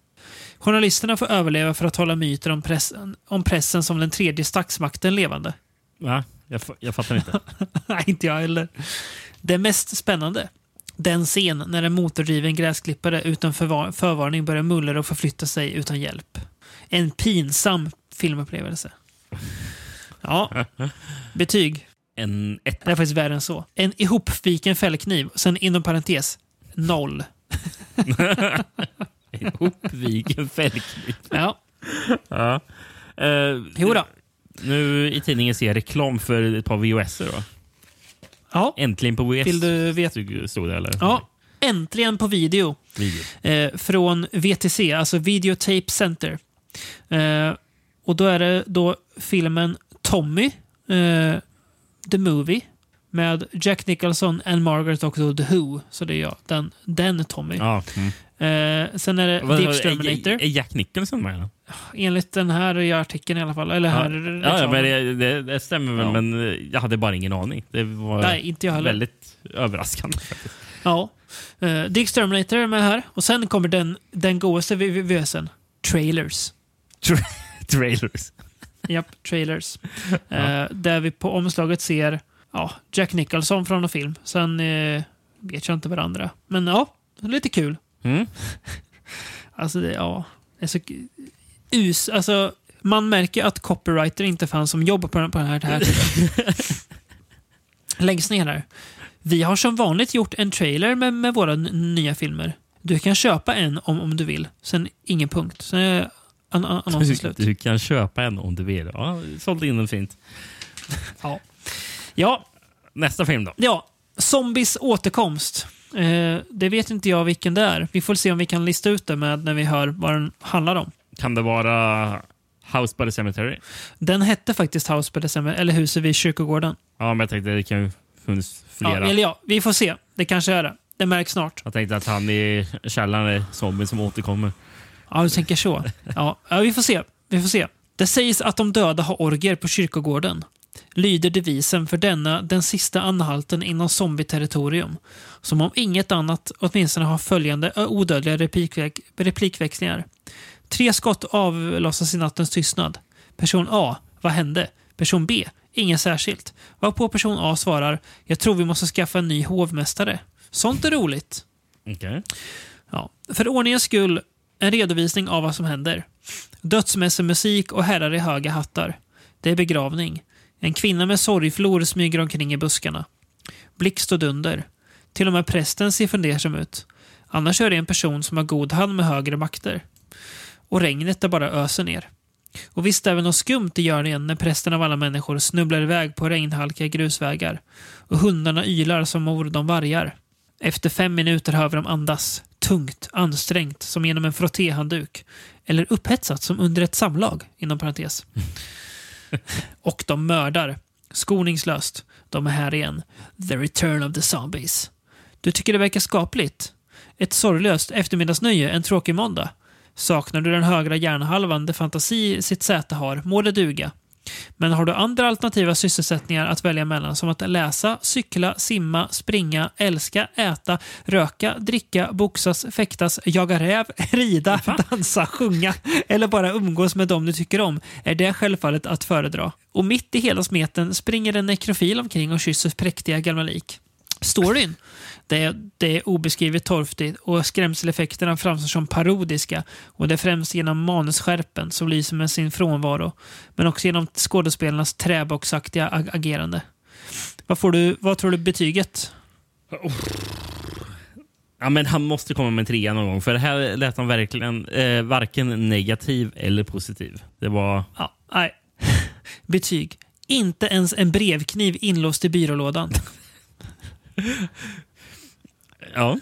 Journalisterna får överleva för att hålla myter om pressen, om pressen som den tredje statsmakten levande. va? Jag, jag fattar inte. Nej, inte jag heller. Det mest spännande. Den scen när en motordriven gräsklippare utan förvar förvarning börjar mullra och förflytta sig utan hjälp. En pinsam filmupplevelse. Ja. Betyg. En etta. Det är faktiskt värre än så. En ihopviken fällkniv, sen inom parentes, noll. Ihopviken fällkniv. Ja, Ja. Eh, jo då. nu i tidningen ser jag reklam för ett par VHS. Då. Ja, Äntligen på VHS. vill du veta? Stod det, eller? Ja, äntligen på video. Video. eh, från VTC, alltså Videotape Center. Eh, och då är det då filmen Tommy, eh, The Movie, med Jack Nicholson, and Margaret och The Who. Så det är jag, den, den Tommy. Ja. Mm. Eh, sen är det Vad- The vad- Exterminator. Är, är Jack Nicholson med? Enligt den här artikeln i alla fall. Eller här Ja, ja, men det, det, det stämmer väl, Ja. men eh, jag hade bara ingen aning. Det var Nej, inte jag heller. väldigt överraskande. Ja. Uh, The Exterminator är med här. Och sen kommer den, den godaste VVSen. Trailers. Trailers. Japp, trailers. Eh, där vi på omslaget ser ja, Jack Nicholson från en film. Sen eh, vet jag inte varandra. Men ja, lite kul. Mm. Alltså, det, ja. Det är så us. Alltså, man märker att copywriter inte fanns som jobbar på den, på den här, här tiden. Längst ner här. Vi har som vanligt gjort en trailer med, med våra nya filmer. Du kan köpa en om, om du vill. Sen ingen punkt. Sen an, an, annonsen slut. Du kan köpa en om du vill. Ja, sålde in den fint. Ja. Ja, Nästa film då? ja. Zombies återkomst. Eh, det vet inte jag vilken det är. Vi får se om vi kan lista ut det med när vi hör vad den handlar om. Kan det vara House by the Cemetery? Den hette faktiskt House by the Cemetery, eller Huset vid kyrkogården. Ja, men jag tänkte det kan ju funnits Ja, flera. eller ja, vi får se. Det kanske är det. Det märks snart. Jag tänkte att han i källaren är zombien som återkommer. Ja, du tänker så. Ja, ja, vi får se. Vi får se. Det sägs att de döda har orger på kyrkogården. Lyder devisen för denna den sista anhalten inom zombieterritorium. Som om inget annat åtminstone har följande odödliga replikväx replikväxlingar. Tre skott avlossas i nattens tystnad. Person A. Vad hände? Person B. Inget särskilt. Varpå person A svarar Jag tror vi måste skaffa en ny hovmästare. Sånt är roligt. Okej. Ja. För ordningens skull, en redovisning av vad som händer. Dödsmässemusik och herrar i höga hattar. Det är begravning. En kvinna med sorgflor smyger omkring i buskarna. Blixt och dunder. Till och med prästen ser fundersam ut. Annars är det en person som har god hand med högre makter. Och regnet där bara öser ner. Och visst är det något skumt i görningen när prästen av alla människor snubblar iväg på regnhalkiga grusvägar. Och hundarna ylar som om de vargar. Efter fem minuter hör vi dem andas. Tungt, ansträngt, som genom en frottéhandduk. Eller upphetsat som under ett samlag, inom parentes. Och de mördar. Skoningslöst. De är här igen. The return of the zombies. Du tycker det verkar skapligt? Ett sorglöst eftermiddagsnöje en tråkig måndag? Saknar du den högra hjärnhalvan där fantasi sitt säte har, må det duga. Men har du andra alternativa sysselsättningar att välja mellan som att läsa, cykla, simma, springa, älska, äta, röka, dricka, boxas, fäktas, jaga räv, rida, dansa, sjunga eller bara umgås med dem du tycker om är det självfallet att föredra. Och mitt i hela smeten springer en nekrofil omkring och kysser präktiga gamla lik. Storyn? Det är, det är obeskrivligt torftigt och skrämseleffekterna framstår som parodiska och det är främst genom manusskärpen som lyser med sin frånvaro men också genom skådespelarnas träboxaktiga ag- agerande. Vad, får du, vad tror du betyget? Ja, men han måste komma med en trea någon gång. För här lät han verkligen eh, varken negativ eller positiv. Det var... Ja, nej. Betyg. Inte ens en brevkniv inlåst i byrålådan. Ja,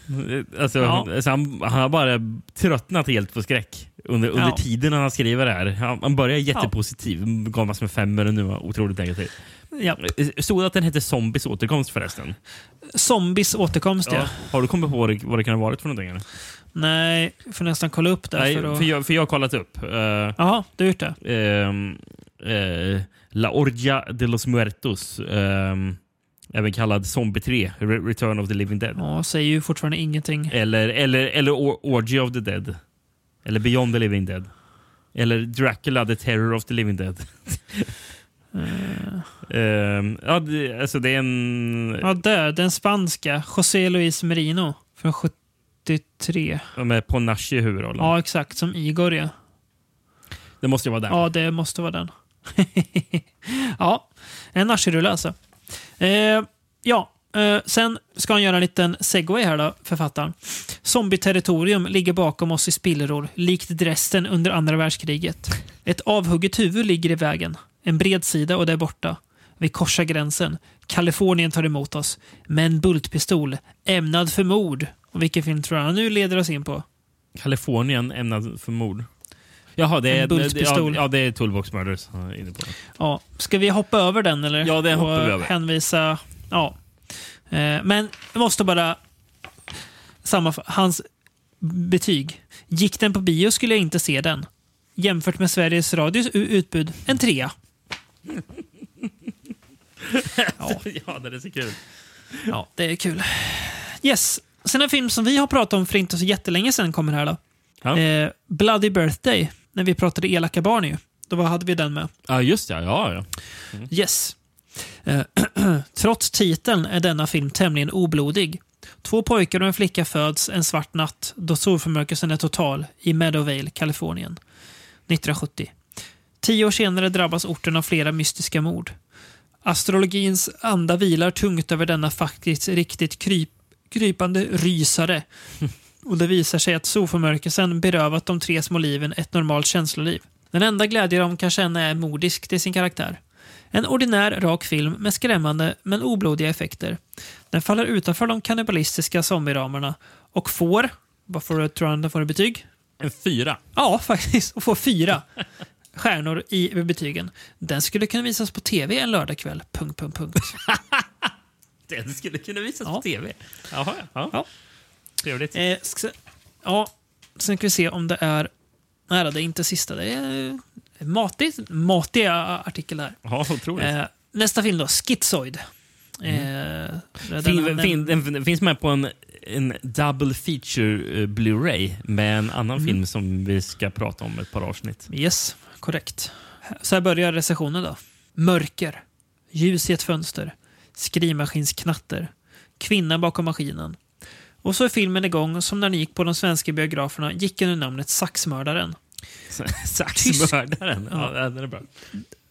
alltså, Ja. Alltså han, han har bara tröttnat helt på skräck under, under Ja. tiden han skriver det här. Han, han börjar jättepositiv, gav massor med femmor och nu var otroligt negativ. Ja. Stod det att den hette Zombies återkomst förresten? Zombies återkomst, ja. Har du kommit på vad det, vad det kan ha varit för någonting? Eller? Nej, får nästan kolla upp det. Nej, för att... för, jag, för jag har kollat upp. Uh, Jaha, du har gjort det? ehm, eh, La Orgia de los Muertos. ehm, även kallad Zombie 3, Re- Return of the Living Dead. Ja, säger ju fortfarande ingenting. Eller, eller, eller Or- Orgy of the Dead. Eller Beyond the Living Dead. Eller Dracula, the Terror of the Living Dead. Ehm, ja, det, alltså det är en... Ja, där. Den spanska. José Luis Merino. Från 73. Med Ponasci i huvudrollen. Ja, exakt. Som Igor, ja. Det måste ju vara den. Ja, det måste vara den. ja, en naschrulle alltså. Eh, ja, eh, sen ska han göra en liten segway här då, författaren. Zombieterritorium ligger bakom oss i spillror, likt Dresden under andra världskriget. Ett avhugget huvud ligger i vägen. En bred sida och där borta. Vi korsar gränsen. Kalifornien tar emot oss. Med en bultpistol, ämnad för mord. Och vilken film tror du han nu leder oss in på? Kalifornien ämnad för mord. Jaha, det En är, bultpistol. ja, ja, det är Toolbox Murders. inne på. Ja, ska vi hoppa över den eller? Ja, Och hoppar vi över. hänvisa... Ja. Eh, Men jag måste bara... Samma, hans betyg. Gick den på bio skulle jag inte se den. Jämfört med Sveriges Radios utbud, en trea. Ja, ja det är så kul. Ja, det är kul. Yes. Sen en film som vi har pratat om för inte så jättelänge sedan kommer här då. Ja. Eh, Bloody Birthday, när vi pratade elaka barn ju. Då hade vi den med. Ja, just det. Ja, ja. Yes. Eh, Trots titeln är denna film tämligen oblodig. Två pojkar och en flicka föds en svart natt då solförmörkelsen är total i Meadowvale, Kalifornien. 1970. Tio år senare drabbas orten av flera mystiska mord. Astrologins anda vilar tungt över denna faktiskt riktigt kryp, krypande rysare. Och det visar sig att solförmörkelsen berövat de tre små liven ett normalt känsloliv. Den enda glädje de kan känna är mordisk till sin karaktär. En ordinär, rak film med skrämmande men oblodiga effekter. Den faller utanför de kannibalistiska zombieramarna och får, vad får du, tror du den får i betyg? En fyra. Ja, faktiskt. Och får fyra stjärnor i betygen. Den skulle kunna visas på tv en lördagkväll. Punkt, punkt, punkt. Den skulle kunna visas Ja. på tv. Jaha, ja. ja. Trevligt. Eh, ska, ja, sen ska vi se om det är... Nej, det är inte sista. Det är matigt, matiga artikel här. Ja, otroligt. Eh, nästa film då, Schizoid. Eh, den- fin, den- fin, den, den finns med på en, en double feature eh, Blu-ray med en annan film som vi ska prata om ett par avsnitt. Yes, korrekt. Så här börjar recensionen då. Mörker. Ljus i ett fönster. Skrivmaskinsknatter. Kvinna bakom maskinen. Och så är filmen igång som när ni gick på de svenska biograferna gick under namnet Saxmördaren. Saxmördaren. Ja, Ja. den är bra.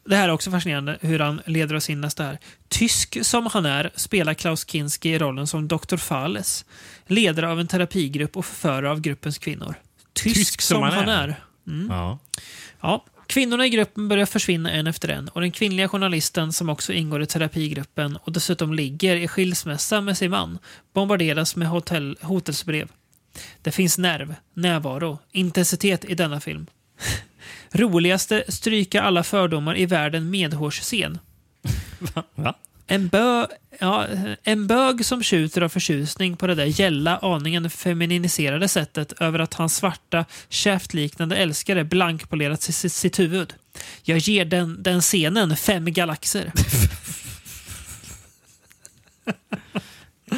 Det här är också fascinerande hur han leder oss in nästa här. Tysk som han är spelar Klaus Kinski i rollen som Dr. Falles. Ledare av en terapigrupp och förförare av gruppens kvinnor. Tysk, som, han är. Mm. Ja. Ja. Kvinnorna i gruppen börjar försvinna en efter en och den kvinnliga journalisten som också ingår i terapigruppen och dessutom ligger i skilsmässa med sin man bombarderas med hotell, hotelsbrev. Det finns nerv, närvaro, intensitet i denna film. Roligaste stryka alla fördomar i världen medhårsscen. Va? En, bö, ja, en bög som tjuter av förtjusning på det där gälla aningen femininiserade sättet över att hans svarta, käftliknande älskare blankpolerat sitt, sitt huvud. Jag ger den, den scenen fem galaxer.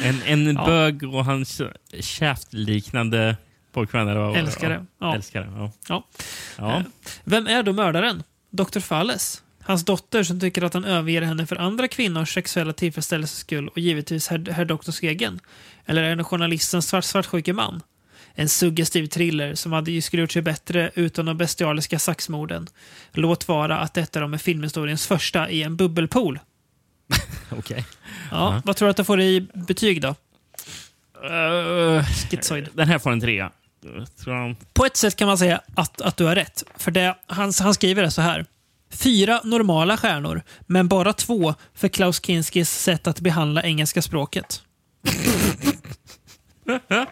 En, en Ja. bög och hans käftliknande pojkvän. eller vad- Älskare. Ja. Älskare. Ja. Ja. Ja. Vem är då mördaren? Dr. Falles? Hans dotter som tycker att han överger henne för andra kvinnors sexuella tillfredsställelses skull och givetvis herr, herr doktors egen? Eller är det journalistens svart, svartsjuke man? En suggestiv thriller som hade ju skulle gjort sig bättre utan de bestialiska saxmorden. Låt vara att detta då är filmhistoriens första i en bubbelpool. Okej. Ja, Vad tror du att du får i betyg då? Uh, Schizoid. den här får en trea. Han... På ett sätt kan man säga att, att du har rätt. För det, han, han skriver det så här. Fyra normala stjärnor, men bara två för Klaus Kinskis sätt att behandla engelska språket.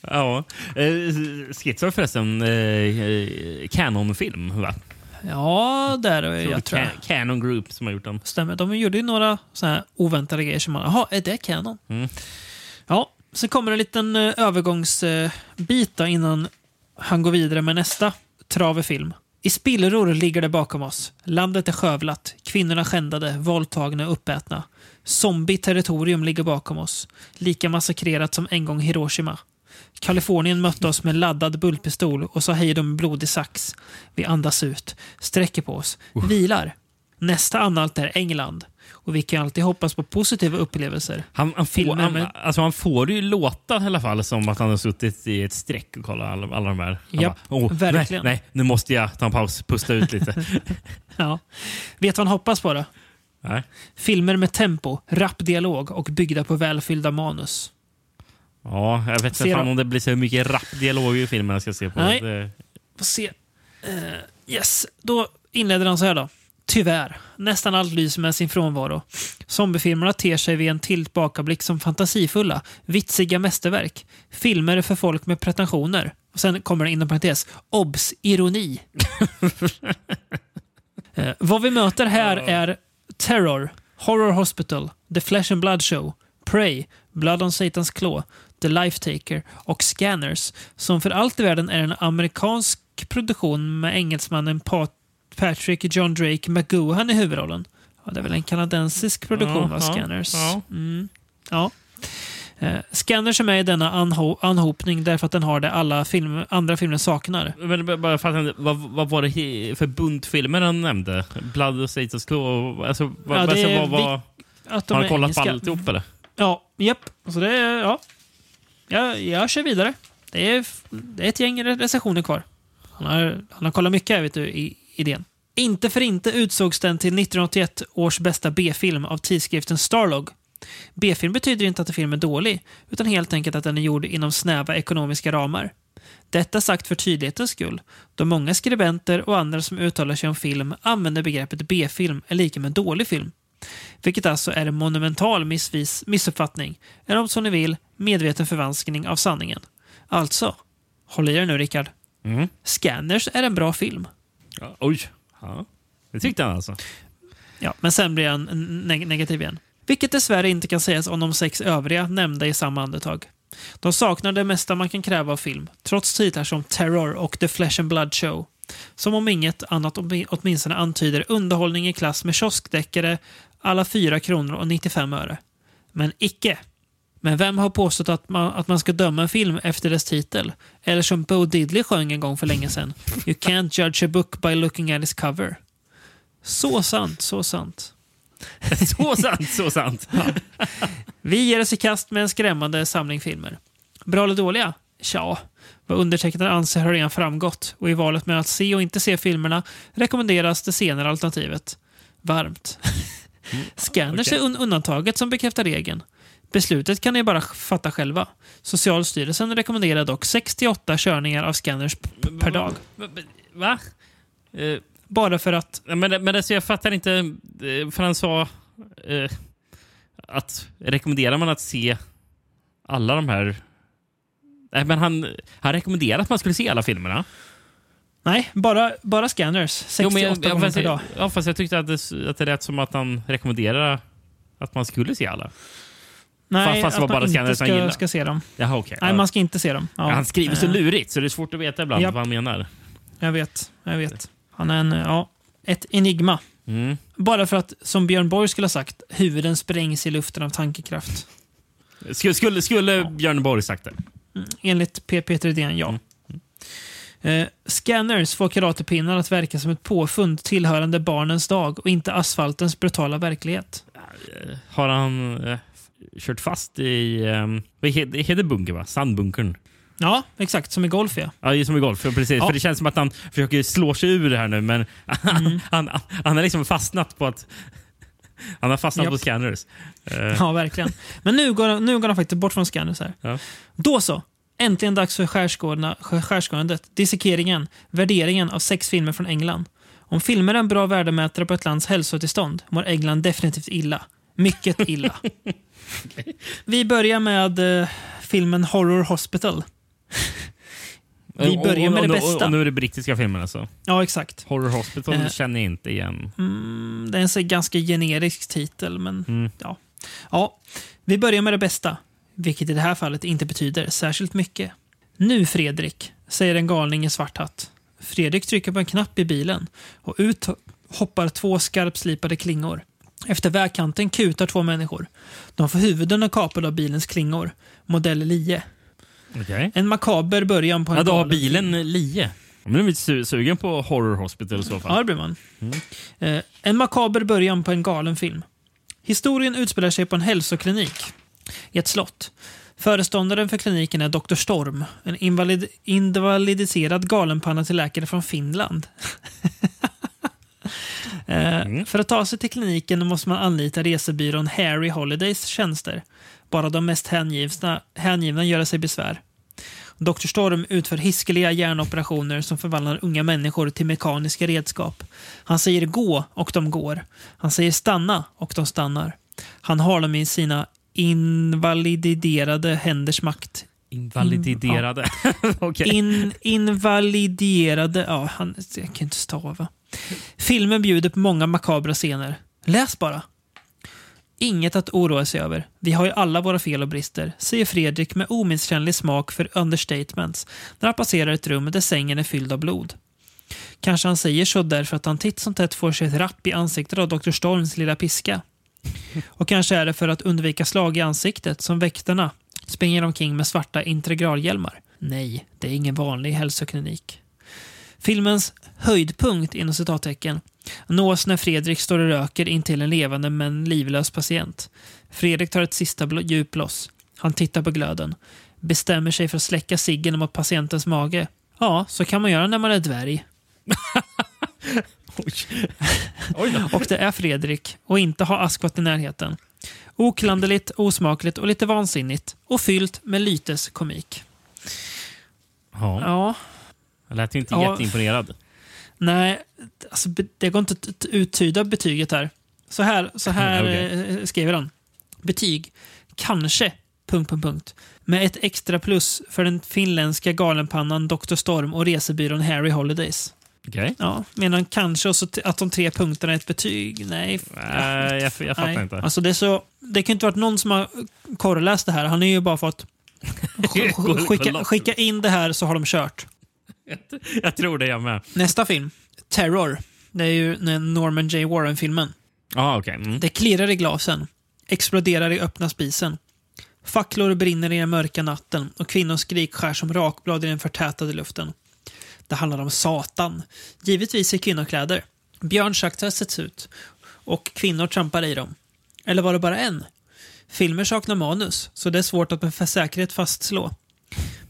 Ja. Eh, Schizo är förresten eh, eh, Canon-film, va? Ja, där är jag tror jag. Ca- Canon Group som har gjort den. Stämmer. De gjorde ju några så här oväntade grejer som man... Jaha, är det Canon? Mm. Ja, sen kommer en liten uh, övergångsbit innan han går vidare med nästa travefilm. I spillror ligger det bakom oss. Landet är skövlat, kvinnorna skändade, våldtagna och uppätna. Zombie-territorium ligger bakom oss. Lika massakrerat som en gång Hiroshima. Kalifornien mötte oss med laddad bultpistol och sa hej då med blodig sax. Vi andas ut, sträcker på oss, vilar. Nästa anhalt är England. Och vi kan alltid hoppas på positiva upplevelser. Han, han, får, han, med- alltså han får det ju låta i alla fall som att han har suttit i ett streck och kollat alla, alla de här. Han Japp, bara, "Åh, verkligen. Nej, nej, nu måste jag ta en paus, pusta ut lite. Ja. Vet vad han hoppas på då? nej. Filmer med tempo, rapp dialog och byggda på välfyllda manus. Ja, jag vet inte fan om det blir så mycket rapp dialog i filmen jag ska se på. Nej. Får se. Eh, yes, då inleder han så här då. Tyvärr, nästan allt lyser med sin frånvaro. Zombiefilmerna ter sig vid en tillbakablick som fantasifulla, vitsiga mästerverk. Filmer för folk med pretensioner. Och sen kommer det inom parentes, obs, ironi. eh, vad vi möter här är Terror, Horror Hospital, The Flesh and Blood Show, Prey, Blood on Satan's Claw, The Life Taker och Scanners som för allt i världen är en amerikansk produktion med engelsmannen Pat Patrick John Drake McGowan i huvudrollen. Ja, det är väl en kanadensisk produktion, Ja, va? Scanners. ja. Mm, ja. Eh, Scanners är med i denna anho anhopning därför att den har det alla film andra filmer saknar. Men bara för att, vad, vad var det för buntfilmer han nämnde? Blood och Satan's Claw? Alltså, vad, Ja, alltså, vad, vad, Att de har han kollat engelska. på alltihop eller? Ja, japp. Så det ja. Jag, jag kör vidare. Det är, det är ett gäng recensioner kvar. Han har, han har kollat mycket här, vet du, i idén. Inte för inte utsågs den till 1981 års bästa B-film av tidskriften Starlog. B-film betyder inte att en film är dålig, utan helt enkelt att den är gjord inom snäva ekonomiska ramar. Detta sagt för tydlighetens skull, då många skribenter och andra som uttalar sig om film använder begreppet B-film är lika med dålig film. Vilket alltså är en monumental missvis, missuppfattning, eller om så ni vill, medveten förvanskning av sanningen. Alltså, håll i er nu Rickard. Mm. Scanners är en bra film. Ja, oj. Ja. Det tyckte han alltså. Ja, men sen blir han neg negativ igen. Vilket dessvärre inte kan sägas om de sex övriga nämnda i samma andetag. De saknar det mesta man kan kräva av film, trots titlar som Terror och The Flesh and Blood Show. Som om inget annat åtminstone antyder underhållning i klass med kioskdeckare alla 4 kronor och 95 öre. Men icke. Men vem har påstått att man, att man ska döma en film efter dess titel? Eller som Bo Diddley sjöng en gång för länge sedan. You can't judge a book by looking at its cover. Så sant, så sant. så sant, så sant. Vi ger oss i kast med en skrämmande samling filmer. Bra eller dåliga? Tja, vad undertecknade anser har redan framgått och i valet med att se och inte se filmerna rekommenderas det senare alternativet. Varmt. Scanners okej. är un undantaget som bekräftar regeln. Beslutet kan ni bara fatta själva. Socialstyrelsen rekommenderar dock 68 körningar av scanners per dag. Va? Eh, Bara för att... men men alltså, jag fattar inte, eh, för han sa eh, att rekommenderar man att se alla de här... Nej, men han, han rekommenderade att man skulle se alla filmerna. Nej, bara, bara scanners. 68 men jag, jag, gånger per dag. ja, fast jag tyckte att det, att det lät som att han rekommenderade att man skulle se alla. Nej, fast det var bara inte scanners han ska, gillar. ska se dem. Jaha, okej. Nej, Ja. man ska inte se dem. Ja. Ja, han skriver så Eh, lurigt så det är svårt att veta ibland Japp. vad han menar. Jag vet, jag vet. Han är en, ja, ett enigma. Mm. Bara för att, som Björn Borg skulle ha sagt, huvuden sprängs i luften av tankekraft. Skulle, skulle, skulle Björn Borg sagt det? Enligt P. Peter Edén, ja. Mm. Eh, scanners får karatepinnar att verka som ett påfund tillhörande barnens dag och inte asfaltens brutala verklighet. Eh, Har han eh, kört fast i... Um, vad heter, heter bunker, va? Sandbunkern. Ja, exakt. Som i golf, ja. Ja, som i golf. ja, Precis. Ja. För det känns som att han försöker slå sig ur det här nu, men han, han, han har liksom fastnat på att... Han har fastnat Japp. på scanners. Eh, Ja, verkligen. Men nu går, nu går han faktiskt bort från scanners här. Ja. Då så. Äntligen dags för skärskådandet, dissekeringen, värderingen av sex filmer från England. Om filmer är en bra värdemätare på ett lands hälsotillstånd mår England definitivt illa. Mycket illa. Vi börjar med eh, filmen Horror Hospital. Vi börjar och- med det bästa. Och, nu är det brittiska filmen alltså. Ja, exakt. Horror Hospital Eh. känner jag inte igen. Mm, det är en ganska generisk titel, men Mm. ja. ja. Vi börjar med det bästa, vilket i det här fallet inte betyder särskilt mycket. Nu Fredrik, säger en galning i svart hatt. Fredrik trycker på en knapp i bilen och ut hoppar två skarpslipade klingor. Efter vägkanten kutar två människor. De får huvuden kapade av bilens klingor. Modell Lie. Okej. En makaber början på en Ja, då har galen film. bilen lie. Jag blir lite su- sugen på Horror Hospital i så Ja, fall. det blir man. Eh, en makaber början på en galen film. Historien utspelar sig på en hälsoklinik i ett slott. Föreståndaren för kliniken är Dr. Storm, en invalid invalidiserad galenpanna till läkare från Finland. eh, För att ta sig till kliniken måste man anlita resebyrån Harry Holidays tjänster. Bara de mest hängivna, hängivna gör sig besvär. Dr. Storm utför hiskeliga hjärnoperationer som förvandlar unga människor till mekaniska redskap. Han säger gå och de går. Han säger stanna och de stannar. Han har dem i sina invaliderade händers makt. Invaliderade. Okej. In, invaliderade... Ja, han, jag kan inte stava. Filmen bjuder på många makabra scener. Läs bara. Inget att oroa sig över. Vi har ju alla våra fel och brister, säger Fredrik med omisskännlig smak för understatements när han passerar ett rum där sängen är fylld av blod. Kanske han säger så därför att han titt som tätt får sig ett rapp i ansiktet av Dr. Storms lilla piska. Och kanske är det för att undvika slag i ansiktet som väktarna springer omkring med svarta integralhjälmar. Nej, det är ingen vanlig hälsoklinik. Filmens höjdpunkt inom citattecken nås när Fredrik står och röker intill en levande men livlös patient. Fredrik tar ett sista bl- djuploss. Han tittar på glöden. Bestämmer sig för att släcka ciggen mot patientens mage. Ja, så kan man göra när man är dvärg. Oj. Oj. Och det är Fredrik och inte ha Askvatt i närheten. Oklanderligt, osmakligt och lite vansinnigt. Och fyllt med lytes komik. Ja, Ja, jag lät ju inte Ja. jätteimponerad. nej, alltså, det går inte att uttyda betyget här. Så här, så här Okej. eh, skriver han. Betyg. Kanske. Punkt, punkt, punkt. Med ett extra plus för den finländska galenpannan Dr. Storm och resebyrån Harry Holidays. Okej. Ja, menar han kanske och så t- att de tre punkterna är ett betyg? Nej. Nej, jag, jag fattar Nej. inte. Alltså det, är så, det kan inte varit någon som har korreläst det här. Han har ju bara fått skicka, skicka in det här så har de kört. Jag tror det jag med. Nästa film, Terror. Det är ju den Norman J. Warren-filmen. Ja, okej. Mm. Det klirrar i glasen, exploderar i öppna spisen. Facklor brinner i den mörka natten och kvinnors skrik skär som rakblad i den förtätade luften. Det handlar om Satan, givetvis i kvinnokläder. Björnschaktar sätts ut och kvinnor trampar i dem. Eller var det bara en? Filmer saknar manus, så det är svårt att med säkerhet fastslå.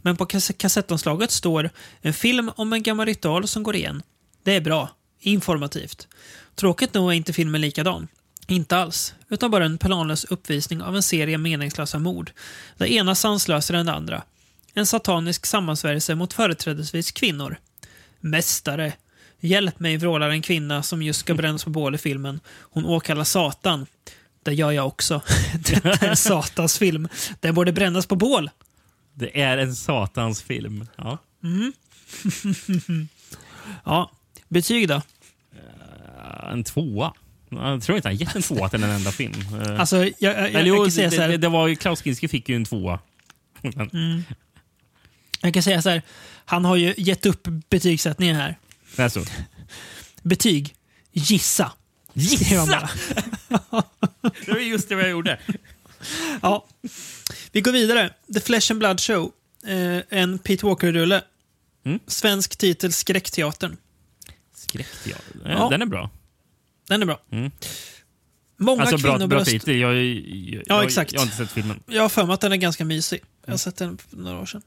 Men på kass- kassettomslaget står en film om en gammal ritual som går igen. Det är bra. Informativt. Tråkigt nog är inte filmen likadan. Inte alls, utan bara en planlös uppvisning av en serie meningslösa mord. Det ena sanslösare än det andra. En satanisk sammansvärjelse mot företrädesvis kvinnor. Mästare! Hjälp mig, vrålar en kvinna som just ska brännas på bål i filmen. Hon åkallar Satan. Det gör jag också. Detta är en satans film. Den borde brännas på bål. Det är en satans film. Ja. Ja, betyg då? En tvåa. Jag tror inte han gett en tvåa till en enda film. Eh, Alltså, jag, jag, jag, Eller jag, kan säga det, så det, här, det var ju Klaus Kinski fick ju en tvåa. Men, jag kan säga så här. Han har ju gett upp betygssättningen här. det är så. Betyg. Gissa. Bara. Det var just det jag gjorde. Ja. Vi går vidare. The Flesh and Blood Show. Eh, en Pete Walker-rulle. Mm. Svensk titel Skräckteatern. Skräckteater. Ja. Ja. Den är bra. Den är bra. Mm. Många Alltså bra, bra titel. Jag, jag, Ja, exakt. jag har inte sett filmen. Jag har för mig att den är ganska mysig. Jag har sett den för några år sedan.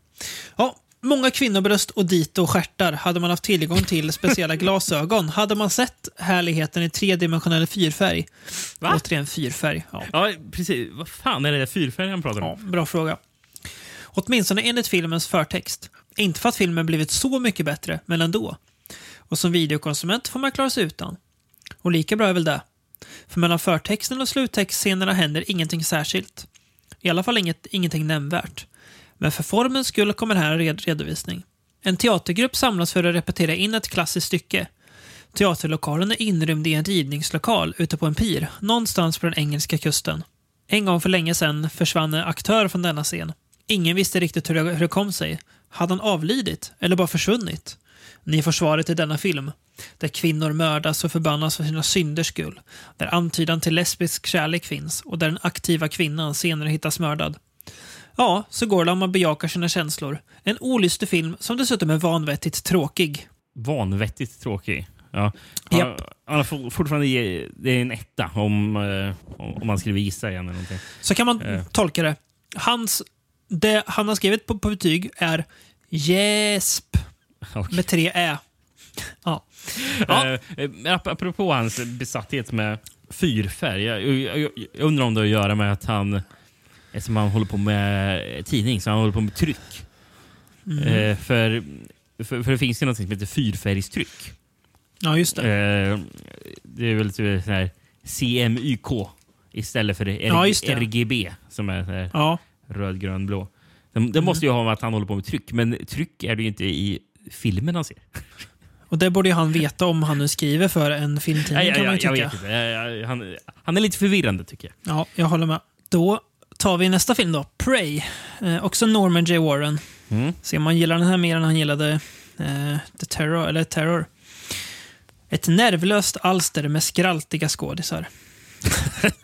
Ja, många kvinnobröst och dito och stjärtar hade man haft tillgång till speciella glasögon. Hade man sett härligheten i tredimensionell fyrfärg. Va? Återigen fyrfärg. Ja. Ja, precis. Vad fan är det där fyrfärgen han pratar Ja, om? bra fråga. Åtminstone enligt filmens förtext. Inte för att filmen blivit så mycket bättre, men ändå. Och som videokonsument får man klara sig utan. Och lika bra är väl det. För mellan förtexten och sluttextscenerna händer ingenting särskilt. I alla fall inget, ingenting nämnvärt. Men för formens skull kommer här en red redovisning. En teatergrupp samlas för att repetera in ett klassiskt stycke. Teaterlokalen är inrymd i en ridningslokal ute på en pir, någonstans på den engelska kusten. En gång för länge sedan försvann en aktör från denna scen. Ingen visste riktigt hur det, hur det kom sig. Hade han avlidit eller bara försvunnit? Ni får svaret i denna film. Där kvinnor mördas och förbannas för sina synders skull. Där antydan till lesbisk kärlek finns och där den aktiva kvinnan senare hittas mördad. Ja, så går det om man bejakar sina känslor. En olystig film som dessutom är vanvettigt tråkig. Vanvettigt tråkig. Ja. Japp. Ja, Han har for- fortfarande det är en etta om, eh, om man skulle gissa igen eller någonting. Så kan man Eh. tolka det. Hans, det han har skrivit på, på betyg är Jesp Okej. med tre ä. Ja. Ja. Eh, eh, ap- apropå hans besatthet med fyrfärg. Jag, jag, jag undrar om det har att göra med att han, eftersom han håller på med tidning, så han håller på med tryck. Mm. Eh, för, för, för det finns ju något som heter fyrfärgstryck. ja, just det. Eh, det är väl typ så här CMYK istället för Ja. RGB som är Ja. röd, grön, blå. Det, det Mm. måste ju ha med att han håller på med tryck, men tryck är det ju inte i filmen han ser. Och det borde ju han veta om han nu skriver för en filmtidning Nej, kan jag, man ju tycka. Han, han är lite förvirrande tycker jag. Ja, jag håller med. Då tar vi nästa film då. Prey. Eh, också Norman J. Warren. Mm. Se om man gillar den här mer än han gillade eh, The Terror, eller Terror. Ett nervlöst alster med skraltiga skådisar.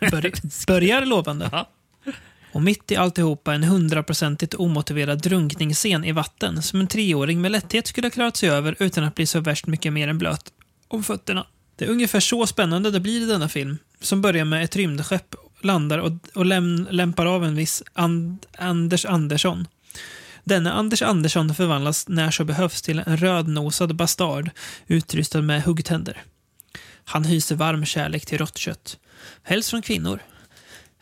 Bör, börjar lovande. Ja. Och mitt i alltihopa en hundraprocentigt omotiverad drunkningsscen i vatten som en treåring med lätthet skulle ha klarat sig över utan att bli så värst mycket mer än blöt om fötterna. Det är ungefär så spännande det blir i denna film, som börjar med ett rymdskepp, landar och, och läm, lämpar av en viss And, Anders Andersson. Denne Anders Andersson förvandlas när så behövs till en rödnosad bastard utrustad med huggtänder. Han hyser varm kärlek till råttkött. Helst från kvinnor.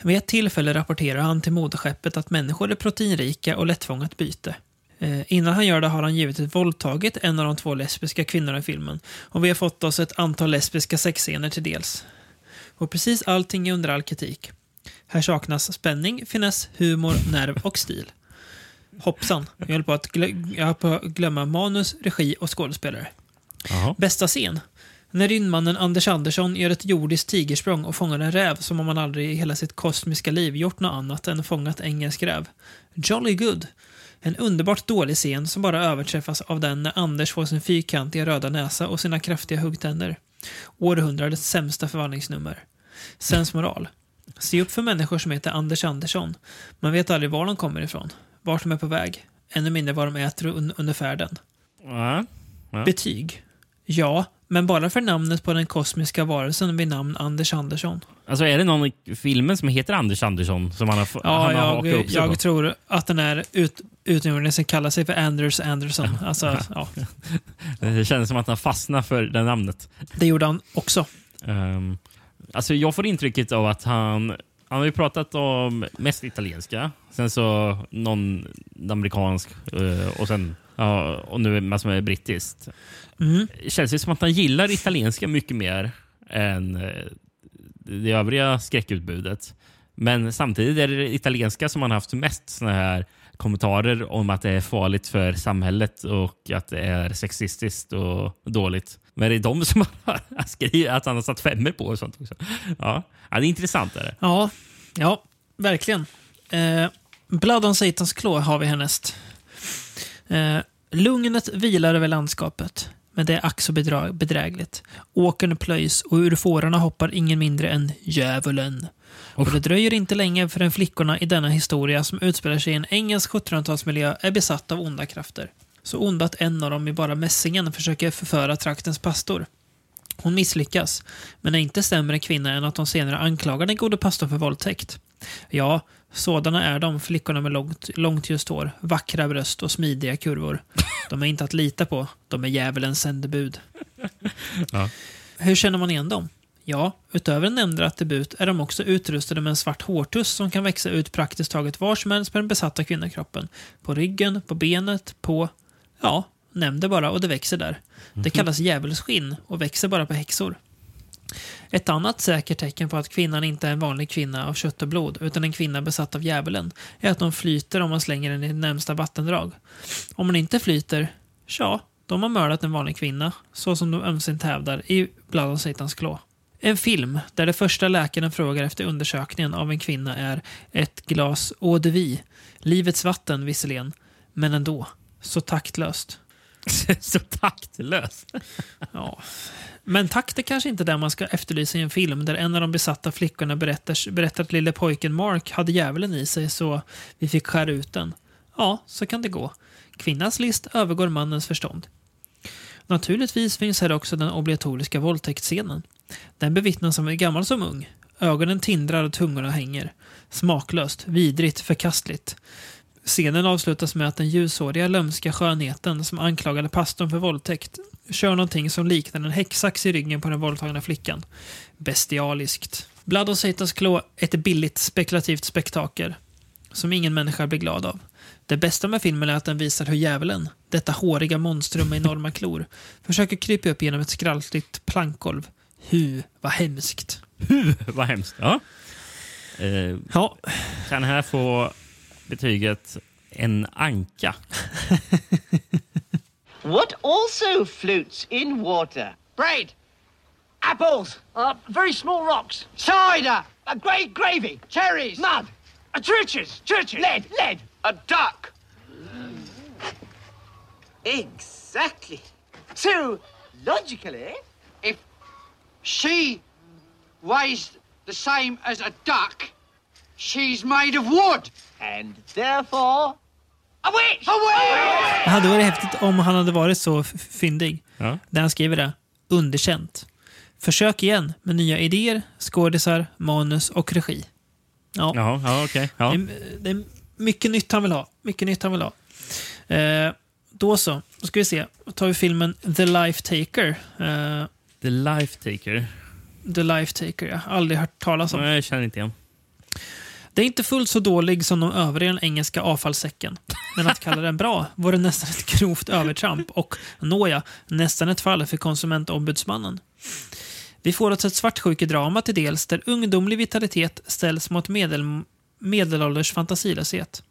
Vid ett tillfälle rapporterar han till moderskeppet att människor är proteinrika och lättfångat byte. Eh, innan han gör det har han givetvis våldtagit en av de två lesbiska kvinnorna i filmen och vi har fått oss ett antal lesbiska sexscener till dels. Och precis allting är under all kritik. Här saknas spänning, finess, humor, nerv och stil. Hoppsan, jag höll på att, glö- jag höll på att glömma manus, regi och skådespelare. Jaha. Bästa scen? När rymdmannen Anders Andersson gör ett jordiskt tigersprång och fångar en räv som om han aldrig i hela sitt kosmiska liv gjort något annat än fångat engelsk räv. Jolly good. En underbart dålig scen som bara överträffas av den när Anders får sin fyrkantiga röda näsa och sina kraftiga huggtänder. Århundradets sämsta förvandlingsnummer. Sensmoral. Se upp för människor som heter Anders Andersson. Man vet aldrig var de kommer ifrån, vart de är på väg, ännu mindre vad de äter un- under färden. Ja. Ja. Betyg? Ja, men bara för namnet på den kosmiska varelsen vid namn Anders Andersson. Alltså är det någon i filmen som heter Anders Andersson som han har, Ja, han har hakat jag, upp sig på? jag tror att den är ut, utomjordingen som kallar sig för Anders Anderson. Alltså, ja, Det känns som att han fastnar för det namnet. det gjorde han också. Um, alltså jag får intrycket av att han... Han har ju pratat om mest italienska, sen så någon amerikansk eh, och sen ja, och nu massor med brittiskt. Mm. Det känns ju som att han gillar italienska mycket mer än eh, det övriga skräckutbudet. Men samtidigt är det italienska som han haft mest såna här kommentarer om att det är farligt för samhället och att det är sexistiskt och dåligt. Men det är de som han har skrivit att han har satt femmor på och sånt också. Ja, ja det är intressant. Är det. Ja, ja, verkligen. Eh, Blood on Satans Claw har vi härnäst. Eh, lugnet vilar över landskapet, men det är ack så bedrägligt. Åkern plöjs och ur fårarna hoppar ingen mindre än djävulen. Och det dröjer inte länge förrän flickorna i denna historia som utspelar sig i en engelsk 1700-talsmiljö är besatta av onda krafter. Så onda att en av dem i bara mässingen försöker förföra traktens pastor. Hon misslyckas, men är inte sämre kvinna än att de senare anklagar den gode pastorn för våldtäkt. Ja, sådana är de, flickorna med långt, långt ljust hår, vackra bröst och smidiga kurvor. De är inte att lita på, de är djävulens sändebud. Ja. Hur känner man igen dem? Ja, utöver en nämnda attribut är de också utrustade med en svart hårtuss som kan växa ut praktiskt taget var som helst på den besatta kvinnokroppen. På ryggen, på benet, på... Ja, nämn det bara och det växer där. Det kallas djävulsskinn och växer bara på häxor. Ett annat säkert tecken på att kvinnan inte är en vanlig kvinna av kött och blod utan en kvinna besatt av djävulen är att de flyter om man slänger den i närmsta vattendrag. Om hon inte flyter, ja, då har man mördat en vanlig kvinna, så som de ömsint hävdar i Blood on Satans Claw. En film där det första läkaren frågar efter undersökningen av en kvinna är ett glas eau de vie. Livets vatten visserligen, men ändå. Så taktlöst. så taktlöst. Ja. Men takt är kanske inte det man ska efterlysa i en film där en av de besatta flickorna berättar, berättar att lille pojken Mark hade djävulen i sig så vi fick skära ut den. Ja, så kan det gå. Kvinnans list övergår mannens förstånd. Naturligtvis finns här också den obligatoriska våldtäktsscenen. Den bevittnas av en gammal som ung. Ögonen tindrar och tungorna hänger. Smaklöst, vidrigt, förkastligt. Scenen avslutas med att den ljushåriga lömska skönheten som anklagade pastorn för våldtäkt kör någonting som liknar en häcksax i ryggen på den våldtagna flickan. Bestialiskt. Blood of Satan's Claw är ett billigt spekulativt spektakel som ingen människa blir glad av. Det bästa med filmen är att den visar hur djävulen, detta håriga monstrum med enorma klor, försöker krypa upp genom ett skraltigt plankgolv. Hu, vad hemskt. Vad hemskt. Ja. Eh, Ja, kan här få betyget en anka. What also floats in water? Bread. Apples. Uh, very small rocks. Cider! A great gravy. Cherries! Mud. Uh, churches. Churches. Lead. Lead. A duck! Exactly. So, logically, if she weighs the same as a duck, She's made of wood. And therefore... A witch! A witch! Det hade varit häftigt om han hade varit så fyndig. Ja. Där han skriver det. Underkänt. Försök igen med nya idéer, skådisar, manus och regi. Ja, Jaha, ja, okej. Ja. Det, det är mycket nytt han vill ha. Mycket nytt han vill ha. Eh, då så. Då ska vi se. Då tar vi filmen The Life Taker. Eh, The Life Taker. The Life Taker. Jag har aldrig hört talas om. Nej, jag känner inte igen. Det är inte fullt så dålig som de övriga den engelska avfallssäcken. Men att kalla den bra vore nästan ett grovt övertramp och, nåja, nästan ett fall för konsumentombudsmannen. Vi får oss ett svartsjukedrama till dels där ungdomlig vitalitet ställs mot medel, medelålders fantasilöshet.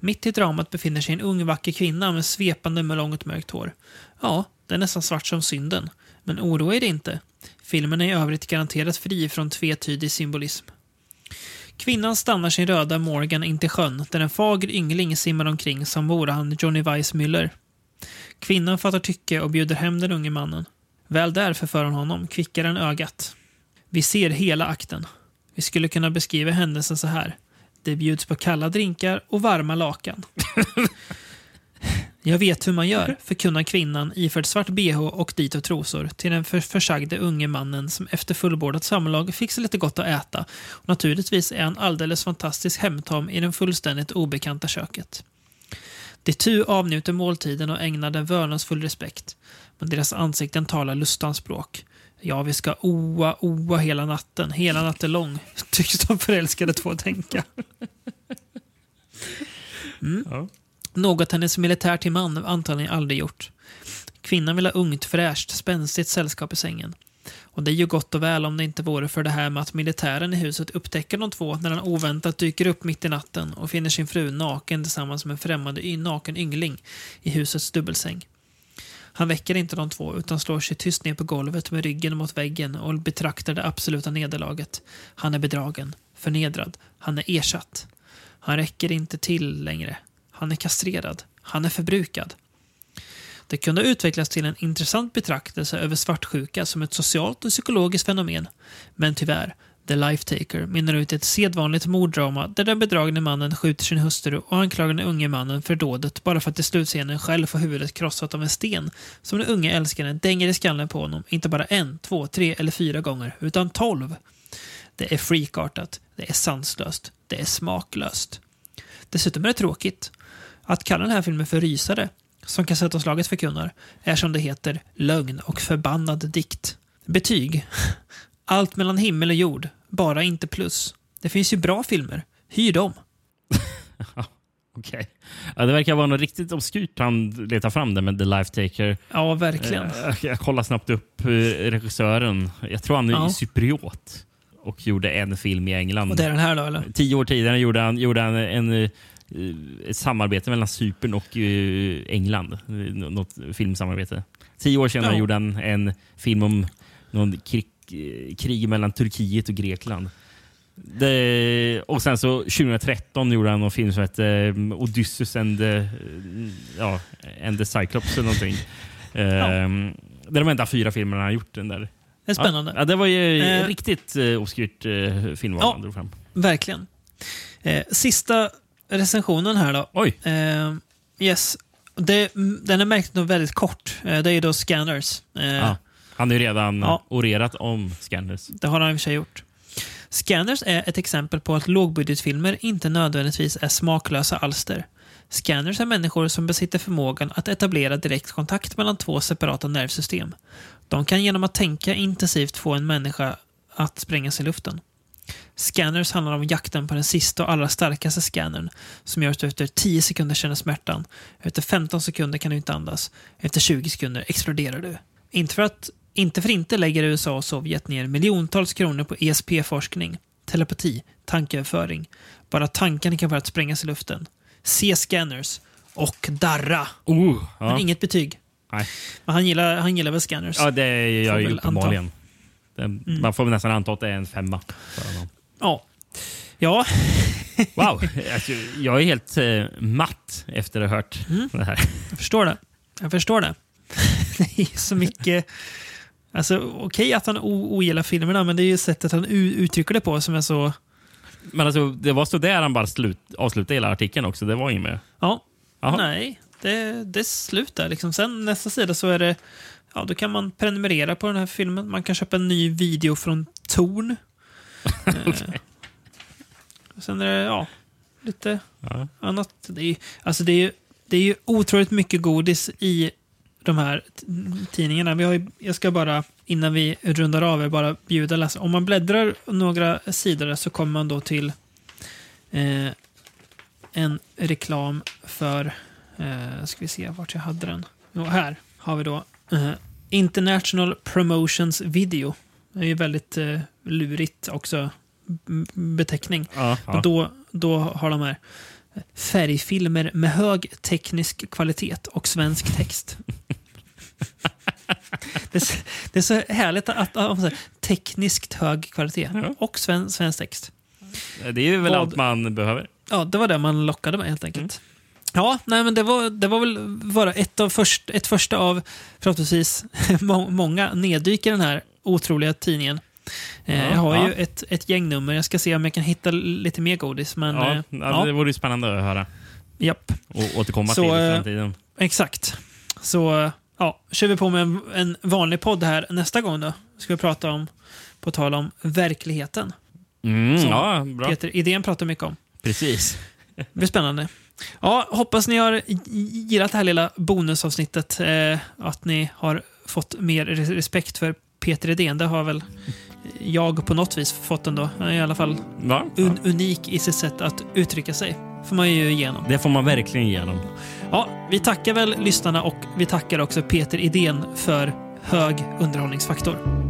Mitt i dramat befinner sig en ung vacker kvinna med svepande med långt mörkt hår. Ja, det är nästan svart som synden. Men oroa er inte. Filmen är i övrigt garanterat fri från tvetydig symbolism. Kvinnan stannar sin röda Morgan in till sjön där en fager yngling simmar omkring som vore han Johnny Weissmüller. Kvinnan fattar tycke och bjuder hem den unge mannen. Väl där förför hon honom, kvickare än ögat. Vi ser hela akten. Vi skulle kunna beskriva händelsen så här. Det bjuds på kalla drinkar och varma lakan. Jag vet hur man gör, förkunnar kvinnan iförd svart bh och dito trosor till den för försagde unge mannen som efter fullbordat samlag fick sig lite gott att äta. Och naturligtvis är han alldeles fantastisk hemtam i det fullständigt obekanta köket. De tu avnjuter måltiden och ägnar den vördnadsfull respekt. Men deras ansikten talar lustans språk. Ja, vi ska oa, oa hela natten, hela natten lång, tycks de förälskade två tänka. Ja. Något hennes militär till man antagligen aldrig gjort. Kvinnan vill ha ungt, fräscht, spänstigt sällskap i sängen. Och det är ju gott och väl om det inte vore för det här med att militären i huset upptäcker de två när han oväntat dyker upp mitt i natten och finner sin fru naken tillsammans med en främmande naken yngling i husets dubbelsäng. Han väcker inte de två utan slår sig tyst ner på golvet med ryggen mot väggen och betraktar det absoluta nederlaget. Han är bedragen, förnedrad, han är ersatt. Han räcker inte till längre. Han är kastrerad. Han är förbrukad. Det kunde utvecklas till en intressant betraktelse över svartsjuka som ett socialt och psykologiskt fenomen. Men tyvärr, The Life Taker mynnar ut i ett sedvanligt morddrama där den bedragne mannen skjuter sin hustru och anklagar den unge mannen för dådet bara för att i slutscenen själv få huvudet krossat av en sten som den unge älskaren dänger i skallen på honom inte bara en, två, tre eller fyra gånger, utan tolv. Det är freakartat, det är sanslöst, det är smaklöst. Dessutom är det tråkigt. Att kalla den här filmen för rysare, som kassettavslaget förkunnar, är som det heter lögn och förbannad dikt. Betyg. Allt mellan himmel och jord, bara inte plus. Det finns ju bra filmer. Hyr dem. Okej. Ja, det verkar vara något riktigt obskyrt han letar fram det med The Life Taker. Ja, verkligen. Eh, Jag kollar snabbt upp eh, regissören. Jag tror han är Ja. cypriot och gjorde en film i England. Och det är den här då, eller? Tio år tidigare gjorde han, gjorde han en, eh, ett samarbete mellan Cypern och eh, England. Eh, Något filmsamarbete. Tio år senare Ja. gjorde han en film om någon krig, eh, krig mellan Turkiet och Grekland. Det, och sen så 2013 gjorde han en film som hette eh, Odysseus and ja, and the Cyclops eller någonting. Eh, Det är de enda fyra filmerna han har gjort. Den där. Det är spännande. Ja, det var ju Eh. riktigt eh, obskyrt eh, filmval Ja. han drog fram. Verkligen. Eh, sista recensionen här då. Oj! Eh, yes. Det, den är märkt nog väldigt kort. Eh, det är då Scanners. Eh, Ja. Han har ju redan Ja. orerat om Scanners. Det har han i och för sig gjort. Scanners är ett exempel på att lågbudgetfilmer inte nödvändigtvis är smaklösa alster. Scanners är människor som besitter förmågan att etablera direkt kontakt mellan två separata nervsystem. De kan genom att tänka intensivt få en människa att sprängas i luften. Scanners handlar om jakten på den sista och allra starkaste scannern som gör att du efter 10 sekunder känner smärtan. Efter 15 sekunder kan du inte andas. Efter 20 sekunder exploderar du. Inte för att inte för inte lägger USA och Sovjet ner miljontals kronor på ESP-forskning, telepati, tankeöverföring. Bara tanken kan vara att sprängas i luften. Se scanners och darra. Oh, ja. Men inget betyg. Nej. Men han gillar, han gillar väl scanners? ja, det gör Får ju väl uppenbarligen. Det- Man får nästan anta att det är en femma. Ja. Ja, Wow! Alltså, jag är helt eh, matt efter att ha hört Mm. det här. jag förstår det. Jag förstår det. Det är så mycket... Alltså, okej att han ogillar filmerna, men det är ju sättet han uttrycker det på som är så Men alltså, det var så där han bara slut, avslutade hela artikeln också. Det var inget med. Ja. Jaha. Nej, det, det är slut där. Liksom. Sen nästa sida så är det... Ja, då kan man prenumerera på den här filmen. Man kan köpa en ny video från Torn. eh, sen är det, ja, lite Ja. annat. Det är, ju- alltså det är, det är ju otroligt mycket godis i de här tidningarna. Vi har ju, jag ska bara, innan vi rundar av, er, bara bjuda läsare. Om man bläddrar några sidor så kommer man då till eh, en reklam för, eh, ska vi se vart jag hade den. Jo, här har vi då eh, International Promotions Video. Det är ju väldigt eh, lurigt också beteckning. Ja, ja. Och då, då har de här färgfilmer med hög teknisk kvalitet och svensk text. det, är, så- det är så härligt att, att, att, tekniskt hög kvalitet Ja. och sven, svensk text. Det är ju väl Vad- allt man behöver. Ja, det var det man lockade med helt enkelt. Ja, nej, men det var, det var väl bara ett, av först, ett första av förhoppningsvis må, många neddyk i den här otroliga tidningen. Eh, Ja, jag har ja. ju ett, ett gäng nummer. Jag ska se om jag kan hitta lite mer godis. Men, Ja, eh, ja, ja, Det vore ju spännande att höra japp. och återkomma Så, till i eh, framtiden. Exakt. Så ja, kör vi på med en, en vanlig podd här nästa gång då. Ska vi prata om, på tal om verkligheten. Mm, så- ja, bra. Peter Idén pratar mycket om. Precis. Det blir spännande. Ja, hoppas ni har gillat det här lilla bonusavsnittet. Eh, att ni har fått mer res- respekt för Peter Idén. Det har väl jag på något vis fått ändå. Han är i alla fall Ja, ja. un unik i sitt sätt att uttrycka sig. får man ju igenom. Det får man verkligen igenom. Ja, vi tackar väl lyssnarna och vi tackar också Peter Idén för hög underhållningsfaktor.